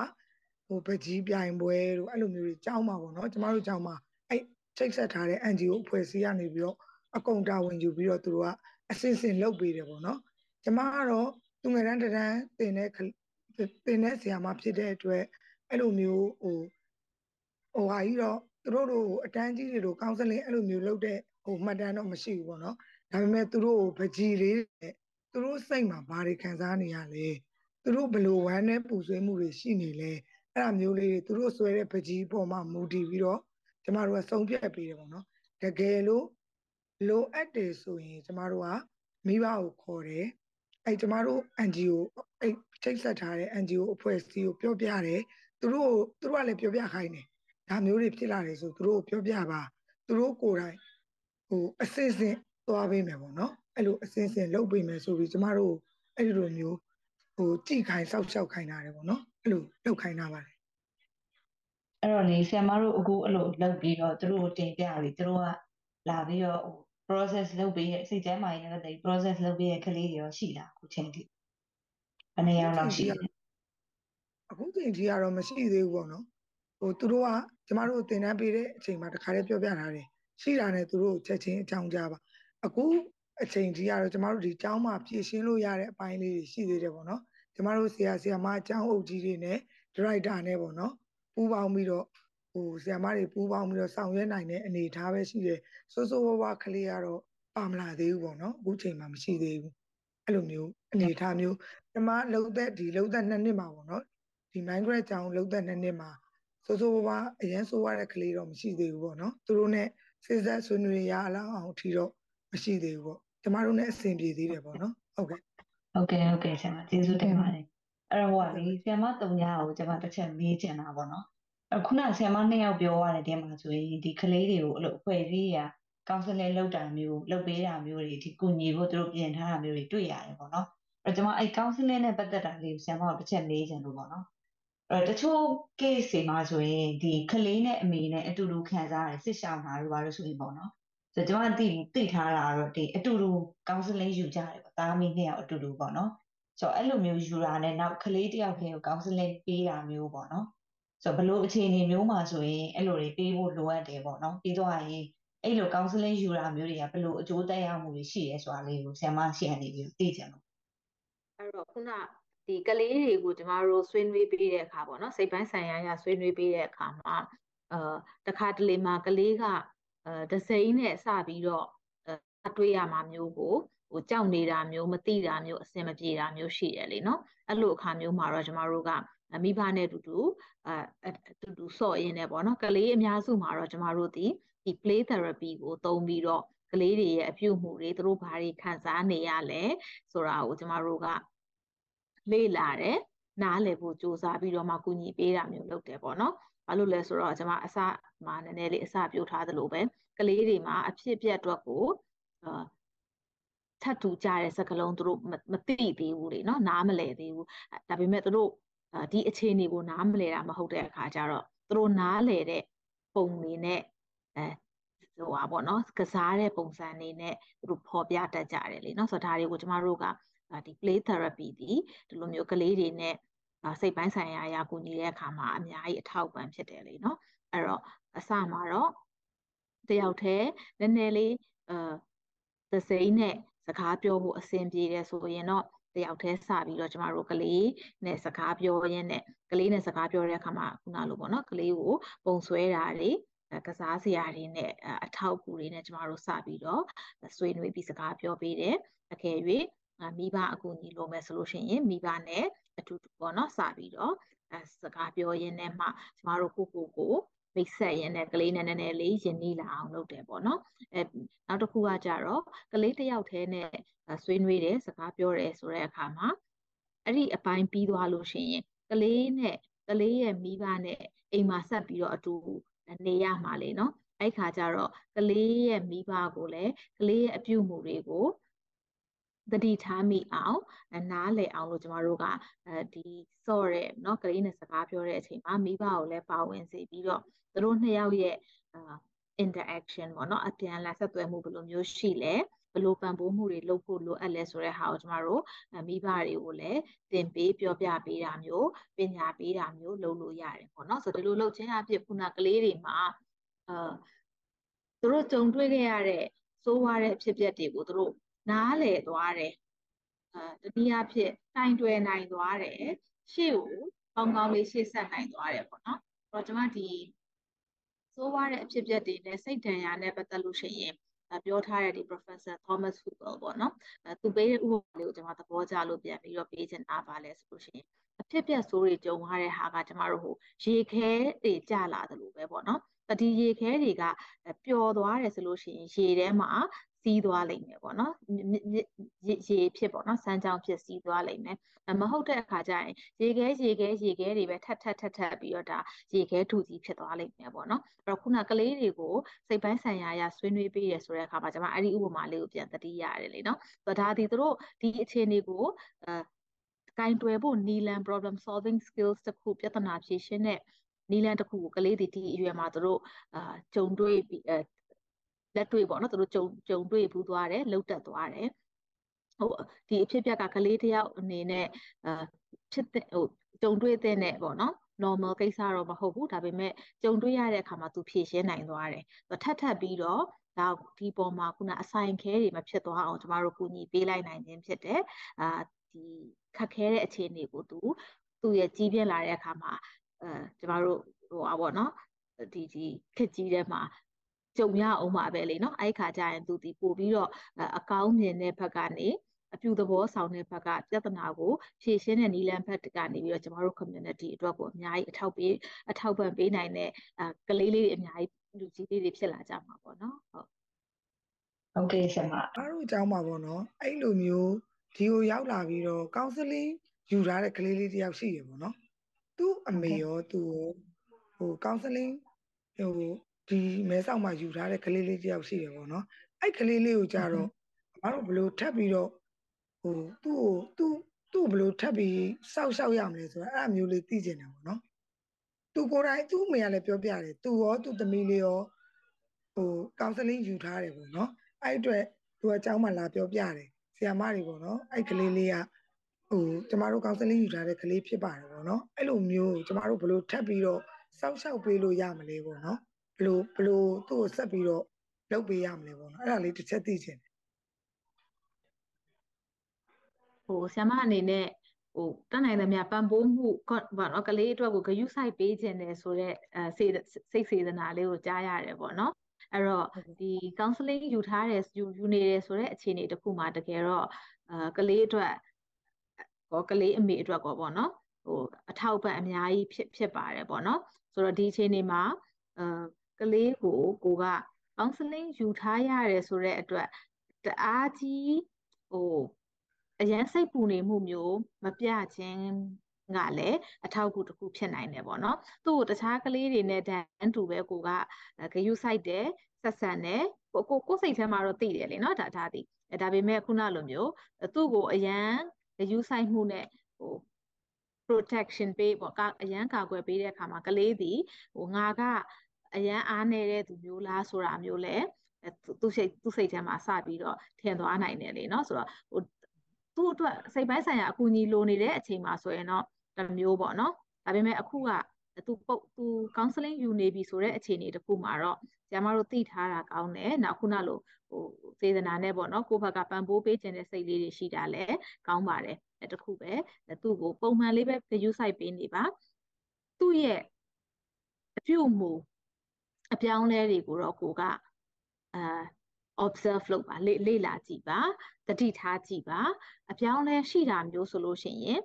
ဟိုပကြီးပြိုင်ပွဲတို့အဲ့လိုမျိုးတွေကြောင်းမှာပေါ့နော်ကျမတို့ကြောင်းမှာအဲ့ချိတ်ဆက်ထားတဲ့ NGO အဖွဲ့အစည်းကနေပြီးတော့အကုန်တာဝန်ယူပြီးတော့သူတို့ကအစင်စင်လုပ်ပေးတယ်ပေါ့နော်ကျမကတော့သူငယ်တန်းတန်းတင်တဲ့တင်တဲ့ဆရာမဖြစ်တဲ့အတွက်အဲ့လိုမျိုးဟိုဟိုဟာကြီးတော့သူတို့တို့အတန်းကြီးတွေတို့ကောင်ဆယ်လင်းအဲ့လိုမျိုးလုပ်တဲ့ဟိုမှတ်တမ်းတော့မရှိဘူးပေါ့နော်ဒါပေမဲ့သူတို့ကိုပကြီးလေးနဲ့သူတို့စိတ်မှာဘာတွေခံစားနေရလဲသူတို့ဘလို့ဝမ်းနဲ့ပူဆွေးမှုတွေရှိနေလဲ အဲ့ဒါမျိုးလေးတွေသူတို့ဆွဲတဲ့ပကြီးပေါ်မှာမူတည်ပြီးတော့ကျမတို့ကစုံပြတ်ပေးတယ်ပေါ့နော်တကယ်လို့လိုအပ်တယ်ဆိုရင်ကျမတို့ကမိဘကိုခေါ်တယ်အဲ့ကျမတို့ NGO အဲ့ချိတ်ဆက်ထားတဲ့ NGO အဖွဲ့အစည်းကိုပြောပြတယ်သူတို့သူတို့ကလည်းပြောပြခိုင်းတယ်ဒါမျိုးတွေဖြစ်လာတယ်ဆိုသူတို့ပြောပြပါသူတို့ကိုယ်တိုင်ဟိုအစစ်စစ်သွားပေးမယ်ပေါ့နော်အဲ့လိုအစင်းစင်လုပ်ပေးမယ်ဆိုပြီးကျမတို့အဲ့ဒီလိုမျိုးဟိုကြည်ခိုင်စောက်ရှောက်ခိုင်းတာတယ်ပေါ့နော် အဲ့လိုလုပ်ခိုင်းတာပါတယ်
အဲ့တော့လေဆရာမတို့အခုအဲ့လိုလုပ်ပြီးတော့သူတို့တင်ပြပြီသူတို့ကလာပြီးတော့ဟို process လုပ်ပြီးရဲ့စိတ်ကျမ်းမာရေးနဲ့တည်း process လုပ်ပြီးရဲ့ကလေးတွေရောရှိလားအခုချိန်ထိဘယ်နေရာလောက်ရှိလဲ
အခုချိန်ထိကတော့မရှိသေးဘူးပေါ့နော်ဟိုသူတို့ကကျမတို့တင်တန်းပေးတဲ့အချိန်မှာတခါတည်းပြောပြထားတယ်ရှိတာနဲ့သူတို့ချက်ချင်းအကြောင်းကြားပါအခုအချိန်ကြီးကတော့ကျမတို့ဒီကျောင်းမှာဖြည့်ရှင်းလို့ရတဲ့အပိုင်းလေးတွေရှိသေးတယ်ပေါ့နော် ကျမတို့ဆရာဆရာမအကျောင်းအုပ်ကြီးတွေနဲ့ဒရိုက်တာနဲ့ပေါ့နော်ပူးပေါင်းပြီးတော့ဟိုဆရာမတွေပူးပေါင်းပြီးတော့ဆောင်ရွက်နိုင်တဲ့အနေအထားပဲရှိတယ်စိုးစိုးဝါးဝါကလေးကတော့ပါမလာသေးဘူးပေါ့နော်အခုချိန်မှာမရှိသေးဘူးအဲ့လိုမျိုးအနေအထားမျိုးကျမလုံသက်ဒီလုံသက်နှစ်နှစ်မှာပေါ့နော်ဒီ migrate ကျောင်းလုံသက်နှစ်နှစ်မှာစိုးစိုးဝါးဝါအရင်ဆိုးရတဲ့ကလေးတော့မရှိသေးဘူးပေါ့နော်သူတို့ ਨੇ စစ်ဆက်ဆွေးနွေးရအောင်အောင်ထီတော့မရှိသေးဘူးပေါ့ကျမတို့ ਨੇ အဆင်ပြေသေးတယ်ပေါ့နော်ဟုတ်ကဲ့
ဟုတ်ကဲ့ဟုတ်ကဲ့ဆရာမကျေးဇူးတင်ပါတယ်အဲ့တော့ဟိုကလေဆရာမတုံညာကိုကျွန်မတစ်ချက်မေးချင်တာပေါ့နော်အခုနဆရာမနှစ်ယောက်ပြောရတဲ့တဲမှာဆိုရင်ဒီကလေးတွေကိုအဲ့လိုအဖွဲ့အစည်းရာကောင်ဆယ်လင်လုပ်တာမျိုးလုပ်ပေးတာမျိုးတွေဒီကုညီဖို့သူတို့ပြင်ထားတာမျိုးတွေတွေ့ရတယ်ပေါ့နော်အဲ့ကျွန်မအဲ့ကောင်ဆယ်လင်နဲ့ပတ်သက်တာလေးဆရာမတို့တစ်ချက်မေးချင်လို့ပေါ့နော်အဲ့တချို့ case တွေမှာဆိုရင်ဒီကလေးနဲ့အမေနဲ့အတူတူခံစားရတယ်စစ်ရှောင်တာတို့ဘာလို့ဆိုရင်ပေါ့နော် ဆိုတော့ကျွန်မသိသိထားတာတော့ဒီအတူတူ counseling ယူကြတယ်ပေါ့သားမီးနှစ်ယောက်အတူတူပေါ့နော်ဆိုတော့အဲ့လိုမျိုးယူတာနဲ့နောက်ကလေးတယောက်တည်းကို counseling ပေးတာမျိုးပေါ့နော်ဆိုတော့ဘလို့အခြေအနေမျိုးမှာဆိုရင်အဲ့လိုတွေပေးဖို့လိုအပ်တယ်ပေါ့နော်ပြီးတော့ရင်အဲ့လို counseling ယူတာမျိုးတွေကဘလို့အကျိုးသက်ရောက်မှုတွေရှိရဲဆိုတာလေးကိုဆရာမရှိရနေပြီးသိကြလို့
အဲ့တော့ခုနဒီကလေးတွေကိုကျမတို့ဆွေးနွေးပေးတဲ့အခါပေါ့နော်စိတ်ပိုင်းဆိုင်ရာရဆွေးနွေးပေးတဲ့အခါမှာအာတခါတလေမှာကလေးက အဲဒစိမ့်နဲ့စပြီးတော့အတွေးရမှာမျိုးကိုဟိုကြောက်နေတာမျိုးမသိတာမျိုးအဆင်မပြေတာမျိုးရှိတယ်လေနော်အဲ့လိုအခါမျိုးမှာတော့ကျမတို့ကမိဘနဲ့အတူတူအဲအတူတူဆော့ရင်းနဲ့ပေါ့နော်ကလေးအများစုမှာတော့ကျမတို့ဒီဒီ play therapy ကိုသုံးပြီးတော့ကလေးတွေရဲ့အပြုအမူတွေသူတို့ဘာတွေခံစားနေရလဲဆိုတာကိုကျမတို့ကလေ့လာတယ်နားလည်ဖို့စူးစမ်းပြီးတော့မှကူညီပေးတာမျိုးလုပ်တယ်ပေါ့နော်။ ဘာလို့လဲဆိုတော့ကျွန်မအစမှာနည်းနည်းလေးအစပြောထားသလိုပဲကလေးတွေမှာအဖြစ်အပျက်အတွက်ကိုအာထပ်တူကြတဲ့စကလုံးသူတို့မသိသေးဘူးလေနော်နားမလည်သေးဘူးဒါပေမဲ့သူတို့ဒီအခြေအနေကိုနားမလည်တာမဟုတ်တဲ့အခါကျတော့သူတို့နားလည်တဲ့ပုံတွေနဲ့အဲဟိုပါပေါ့နော်ကစားတဲ့ပုံစံနေနဲ့သူတို့ဖော်ပြတတ်ကြတယ်လေနော်ဆိုတော့ဒါတွေကိုကျမတို့ကဒီ play therapy ဒီဒီလိုမျိုးကလေးတွေနဲ့ စိတ်ပိုင်းဆိုင်ရာအရာကူညီတဲ့အခါမှာအများကြီးအထောက်ပံ့ဖြစ်တယ်လေနော်အဲ့တော့အစမှာတော့တယောက်တည်းနည်းနည်းလေးအဲသစိမ်းနဲ့စကားပြောဖို့အဆင်ပြေတယ်ဆိုရင်တော့တယောက်တည်းစပြီးတော့ကျမတို့ကလေးနဲ့စကားပြောရင်းနဲ့ကလေးနဲ့စကားပြောတဲ့အခါမှာခုနလိုပေါ့နော်ကလေးကိုပုံဆွဲတာတွေကစားစရာတွေနဲ့အထောက်အကူတွေနဲ့ကျမတို့စပြီးတော့ဆွေးနွေးပြီးစကားပြောပေးတယ်အကယ်၍ မိဘအကူအညီလိုမယ်ဆိုလို့ရှိရင်မိဘနဲ့အတူတူပေါ့နော်စပြီးတော့အဲစကားပြောရင်းနဲ့မှကျမတို့ကိုကိုကိုမိတ်ဆက်ရင်းနဲ့ကလေးနဲ့နည်းနည်းလေးယဉ်နီးလာအောင်လုပ်တယ်ပေါ့နော်အဲနောက်တစ်ခုကကြတော့ကလေးတစ်ယောက်တည်းနဲ့ဆွေးနွေးတယ်စကားပြောတယ်ဆိုတဲ့အခါမှာအဲ့ဒီအပိုင်းပြီးသွားလို့ရှိရင်ကလေးနဲ့ကလေးရဲ့မိဘနဲ့အိမ်မှာဆက်ပြီးတော့အတူနေရမှာလေနော်အဲ့ခါကျတော့ကလေးရဲ့မိဘကိုလည်းကလေးရဲ့အပြုအမူတွေကို တတိထားမိအောင်နားလည်အောင်လို့ကျမတို့ကအဲဒီစော့တဲ့เนาะကလေးနဲ့စကားပြောတဲ့အချိန်မှာမိဘကိုလည်းပါဝင်စေပြီးတော့သူတို့နှစ်ယောက်ရဲ့ interaction ပေါ့เนาะအပြန်အလှန်ဆက်သွယ်မှုဘယ်လိုမျိုးရှိလဲဘလို့ပံ့ပိုးမှုတွေလုပ်ဖို့လိုအပ်လဲဆိုတဲ့ဟာကိုကျမတို့မိဘတွေကိုလည်းသင်ပေးပြောပြပေးတာမျိုးပညာပေးတာမျိုးလုပ်လို့ရတယ်ပေါ့နော်ဆိုတော့ဒီလိုလုပ်ခြင်းအဖြစ်ခုနကလေးတွေမှာအာသူတို့ကြုံတွေ့ခဲ့ရတဲ့စိုးဝါတဲ့အဖြစ်အပျက်တွေကိုသူတို့ နားလည်သွားတယ်အဲတနည်းအားဖြင့်တိုင်တွယ်နိုင်သွားတယ်ရှေ့ကိုကောင်းကောင်းလေးရှေ့ဆက်နိုင်သွားတယ်ပေါ့နော်အဲ့တော့ကျွန်မဒီစိုးဝါတဲ့အဖြစ်အပျက်တွေနဲ့စိတ်ဒဏ်ရာနဲ့ပတ်သက်လို့ရှိရင်ပြောထားတဲ့ဒီ Professor Thomas Hubel ပေါ့နော်သူပေးတဲ့ဥပမာလေးကိုကျွန်မသဘောကျလို့ပြန်ပြီးတော့ပေးချင်တာပါလဲဆိုလို့ရှိရင်အဖြစ်ပြက်ဆိုးတွေကြုံရတဲ့ဟာကကျမတို့ဟိုရေခဲတွေကျလာတယ်လို့ပဲပေါ့နော်ဒီရေခဲတွေကပျော်သွားတယ်ဆိုလို့ရှိရင်ရေထဲမှာ စီးသွားလိမ့်မယ်ပေါ့နော်ရေဖြစ်ပေါ့နော်စမ်းကြောင်းဖြစ်စီးသွားလိမ့်မယ်မဟုတ်တဲ့အခါကျရင်ရေခဲရေခဲရေခဲတွေပဲထပ်ထပ်ထပ်ထပ်ပြီးတော့ဒါရေခဲထူကြီးဖြစ်သွားလိမ့်မယ်ပေါ့နော်အဲ့တော့ခုနကလေးတွေကိုစိတ်ပိုင်းဆိုင်ရာအရဆွေးနွေးပေးရဆိုတဲ့အခါမှာကျွန်မအဲ့ဒီဥပမာလေးကိုပြန်သတိရတယ်လေနော်ဆိုတော့ဒါဒီတို့ဒီအခြေအနေကိုအဲကင်တွယ်ဖို့ Nilan problem solving skills တခုပြဿနာဖြေရှင်းတဲ့နီလန်တစ်ခုကိုကလေးတွေဒီအရွယ်မှာသူတို့အာကြုံတွေ့ပြီး လက်တွေ့ပေါ့နော်သူတို့ကြုံကြုံတွေ့ဘူးသွားတယ်လှုပ်တက်သွားတယ်ဟိုဒီအဖြစ်ပြက်ကကလေးတယောက်အနေနဲ့အာဖြစ်တဲ့ဟိုကြုံတွေ့တဲ့နဲ့ပေါ့နော် normal ကိစ္စတော့မဟုတ်ဘူးဒါပေမဲ့ကြုံတွေ့ရတဲ့အခါမှာသူဖြည့်ရှင်းနိုင်သွားတယ်ထပ်ထပ်ပြီးတော့ဒါဒီပေါ်မှာခုနအဆိုင်ခဲတွေမဖြစ်သွားအောင်ကျမတို့ကူညီပေးလိုက်နိုင်ခြင်းဖြစ်တယ်အာဒီခက်ခဲတဲ့အခြေအနေကိုသူသူရဲ့ကြီးပြင်းလာတဲ့အခါမှာအဲကျမတို့ဟိုပါပေါ့နော်ဒီဒီခက်ကြီးတဲ့မှာ ကြုံရအောင်ပါပဲလေနော်အဲ့ခါကျရင်သူဒီပို့ပြီးတော့အကောင်းမြင်တဲ့ဘက်ကနေအပြူသဘောဆောင်တဲ့ဘက်ကပြဿနာကိုဖြေရှင်းတဲ့နီလန်ဘက်ကနေပြီးတော့ကျမတို့ community အတွက်ကိုအများကြီးအထောက်ပေးအထောက်ပံ့ပေးနိုင်တဲ့ကလေးလေးတွေအများကြီးလူကြီးလေးတွေဖြစ်လာကြမှာပေါ့နော်ဟုတ်
ဟုတ်ကဲ့ဆရာမ
အားတို့အကြောင်းပါပေါ့နော်အဲ့လိုမျိုးဒီကိုရောက်လာပြီးတော့ counseling ယူထားတဲ့ကလေးလေးတယောက်ရှိရပေါ့နော်သူ့အမေရောသူဟို counseling ဟို ဒီမဲဆောက်မှာယူထားတဲ့ကလေးလေးတယောက်ရှိတယ်ပေါ့နော်အဲ့ကလေးလေးကိုကြတော့မတို့ဘလို့ထပ်ပြီးတော့ဟိုသူ့ကိုသူ့သူ့ဘလို့ထပ်ပြီးစောက်ရှောက်ရမလဲဆိုတော့အဲ့အမျိုးလေးသိကျင်တယ်ပေါ့နော်သူကိုယ်တိုင်သူ့အမေကလည်းပြောပြတယ်သူရောသူ့သမီးလေးရောဟို counseling ယူထားတယ်ပေါ့နော်အဲ့အတွက်သူအเจ้าမှလာပြောပြတယ်ဆီယမတွေပေါ့နော်အဲ့ကလေးလေးကဟိုကျမတို့ counseling ယူထားတဲ့ကလေးဖြစ်ပါတယ်ပေါ့နော်အဲ့လိုမျိုးကျမတို့ဘလို့ထပ်ပြီးတော့စောက်ရှောက်ပေးလို့ရမလဲပေါ့နော် ဘလို့ဘလို့သူ့ကိုဆက်ပြီးတော့လုပ်ပေးရမလဲပေါ့နော်အဲ့ဒါလေးတစ်ချက်သိချင်တယ်
ဟိုဆ iam အနေနဲ့ဟိုတတ်နိုင်သမျှပံပိုးမှုဘာနော်ကလေးအတွက်ကိုဂယုစိုက်ပေးခြင်းတယ်ဆိုတော့အဲစိတ်စိတ်စေတနာလေးကိုကြားရတယ်ပေါ့နော်အဲ့တော့ဒီ counseling ယူထားတယ်ယူယူနေတယ်ဆိုတဲ့အခြေအနေတစ်ခုမှာတကယ်တော့အာကလေးအတွက်ကောကလေးအမေအတွက်ကောပေါ့နော်ဟိုအထောက်ပံ့အများကြီးဖြစ်ဖြစ်ပါတယ်ပေါ့နော်ဆိုတော့ဒီအခြေအနေမှာအာ ကလေးကိုကိုက counseling ယူထားရတယ်ဆိုတဲ့အတွက်တအားကြီးဟိုအရန်စိတ်ပူနေမှုမျိုးမပြခြင်းကလည်းအထောက်အကူတစ်ခုဖြစ်နိုင်တယ်ပေါ့နော်သူ့ကိုတခြားကလေးတွေနဲ့တန်းတူပဲကိုကဂယုစိုက်တယ်ဆက်ဆံတယ်ကိုကိုကိုစိတ်ထဲမှာတော့သိတယ်လေနော်ဒါဒါဒီဒါပေမဲ့ခုနလိုမျိုးသူ့ကိုအရန်ဂယုစိုက်မှုနဲ့ဟို protection ပေးပေါ့ကအရန်ကာကွယ်ပေးတဲ့အခါမှာကလေးသည်ဟိုငါက အရန်အားနေတဲ့သူမျိုးလားဆိုတာမျိုးလဲသူစိတ်သူစိတ်ထဲမှာစပြီးတော့ထင်သွားနိုင်တယ်လေနော်ဆိုတော့ဟိုသူ့အတွက်စိတ်ပိုင်းဆိုင်ရာအကူအညီလိုနေတဲ့အချိန်မှာဆိုရင်တော့တမျိုးပေါ့နော်ဒါပေမဲ့အခုကသူပုတ်သူ counseling ယူနေပြီဆိုတဲ့အခြေအနေတခုမှာတော့ကျမတို့သိထားတာကောင်းတယ်နောက်ခုနလိုဟိုစေတနာနဲ့ပေါ့နော်ကိုယ့်ဘက်ကပံ့ပိုးပေးခြင်းတဲ့စိတ်လေးတွေရှိတာလည်းကောင်းပါတယ်တခုပဲသူ့ကိုပုံမှန်လေးပဲ view site ပေးနေပါသူ့ရဲ့အပြုအမူ အပြောင်းလဲတွေကိုတော့ကိုကအာ observe လုပ်ပါလေလေ့လာကြည့်ပါတတိထားကြည့်ပါအပြောင်းလဲရှိတာမျိုးဆိုလို့ရှိရင်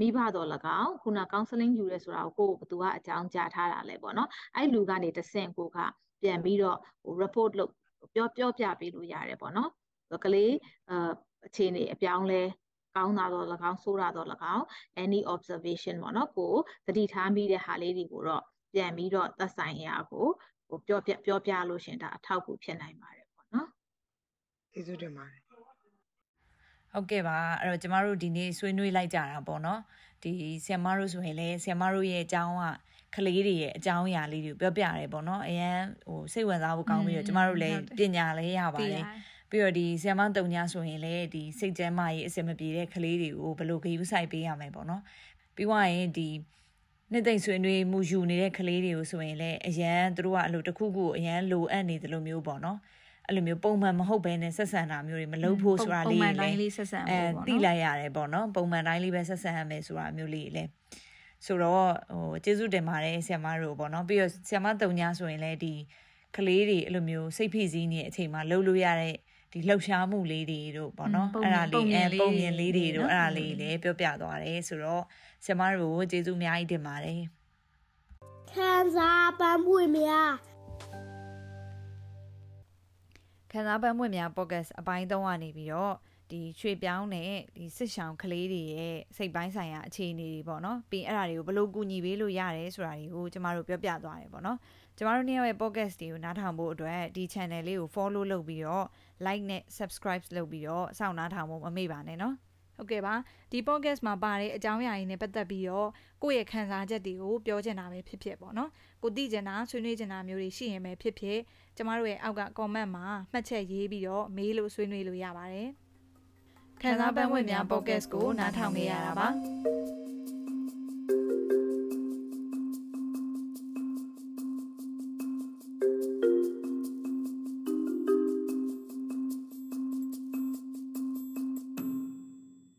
မိဘတော်၎င်းခုန counseling ယူရဲဆိုတာကိုကိုဘသူကအကြောင်းကြားထားတာလဲပေါ့နော်အဲ့လူကနေတဆင့်ကိုကပြန်ပြီးတော့ဟို report လုပ်ပြောပြောပြပေးလို့ရတယ်ပေါ့နော်ကလေးအအခြေအနေအပြောင်းလဲကောင်းတာတော့၎င်းဆိုးတာတော့၎င်း any observation ပေါ့နော်ကိုသတိထားမိတဲ့ဟာလေးတွေကိုတော့ပြန်ပြီးတော့သက်ဆိုင်ရာကို ဟိုပြောပြပြောပြလို့ရှင်ဒါအထောက်အကူဖြစ်နိုင်ပါတယ်ပေါ့နော်
ကျေးဇူးတင်ပါတယ်
ဟုတ်ကဲ့ပါအဲ့တော့ကျမတို့ဒီနေ့ဆွေးနွေးလိုက်ကြတာပေါ့နော်ဒီဆီယမတို့ဆိုရင်လည်းဆီယမတို့ရဲ့အကြောင်းကကလေးတွေရဲ့အကြောင်းအရာလေးတွေပြောပြရတယ်ပေါ့နော်အရန်ဟိုစိတ်ဝင်စားဖို့ကောင်းပြီးတော့ကျမတို့လည်းပညာလည်းရပါတယ်ပြီးတော့ဒီဆီယမတုံညာဆိုရင်လည်းဒီစိတ်ကျန်းမာရေးအဆင်မပြေတဲ့ကလေးတွေကိုဘယ်လိုဂရုစိုက်ပေးရမယ်ပေါ့နော်ပြီးွားရင်ဒီ နှစ်သိမ့်ဆွေးနွေးမှုယူနေတဲ့ကလေးတွေကိုဆိုရင်လည်းအရန်သူတို့ကအလိုတစ်ခုခုအရန်လိုအပ်နေတယ်လို့မျိုးပေါ့နော်အဲ့လိုမျိုးပုံမှန်မဟုတ်ဘဲနဲ့ဆက်ဆံတာမျိုးတွေမလုပ်ဖို့ဆိုတာလေး
ပုံမှန်တိုင်းလေးဆက်ဆံဖို့ပေါ့နော်
အဲသိလိုက်ရတယ်ပေါ့နော်ပုံမှန်တိုင်းလေးပဲဆက်ဆံရမယ်ဆိုတာမျိုးလေးလေဆိုတော့ဟိုကျေးဇူးတင်ပါတယ်ဆရာမတို့ပေါ့နော်ပြီးတော့ဆရာမတုံညာဆိုရင်လည်းဒီကလေးတွေအဲ့လိုမျိုးစိတ်ဖိစီးနေတဲ့အချိန်မှာလှုပ်လို့ရတဲ့ ဒီလှုပ်ရှားမှုလေးတွေတို့ပေါ့နော်အဲ့ဒါလေးအဲပုံမြင်လေးတွေတို့အဲ့ဒါလေးလည်းပြောပြသွားတယ်ဆိုတော့ဆရာမတို့ကျေးဇူးအများကြီးတင်ပါတယ်
ခံစားပန်းပွေများ
ခံစားပန်းပွေများ podcast အပိုင်း3ကနေပြီးတော့ဒီရွှေပြောင်းတဲ့ဒီစစ်ဆောင်ကလေးတွေရဲ့စိတ်ပိုင်းဆိုင်ရာအခြေအနေတွေပေါ့နော်ပြီးအဲ့ဒါတွေကိုဘယ်လိုကူညီပေးလို့ရတယ်ဆိုတာတွေကိုကျမတို့ပြောပြသွားတယ်ပေါ့နော် ကျမတို့နေ့ရဲ့ podcast တွေကိုနားထောင်ဖို့အတွက်ဒီ channel လေးကို follow လုပ်ပြီးတော့ like နဲ့ subscribe လုပ်ပြီးတော့စောင့်နားထောင်ဖို့မမေ့ပါနဲ့နော်
ဟုတ်ကဲ့ပါဒီ podcast မှာပါတဲ့အကြောင်းအရာတွေနဲ့ပတ်သက်ပြီးတော့ကိုယ့်ရဲ့ခံစားချက်တွေကိုပြောချင်တာပဲဖြစ်ဖြစ်ပေါ့နော်ကိုသိချင်တာဆွေးနွေးချင်တာမျိုးတွေရှိရင်ပဲဖြစ်ဖြစ်ကျမတို့ရဲ့အောက်က comment မှာမှတ်ချက်ရေးပြီးတော့မေးလို့ဆွေးနွေးလို့ရပါတယ်
ခံစားပန်းဝင်များ podcast ကိုနားထောင်နေရတာပါ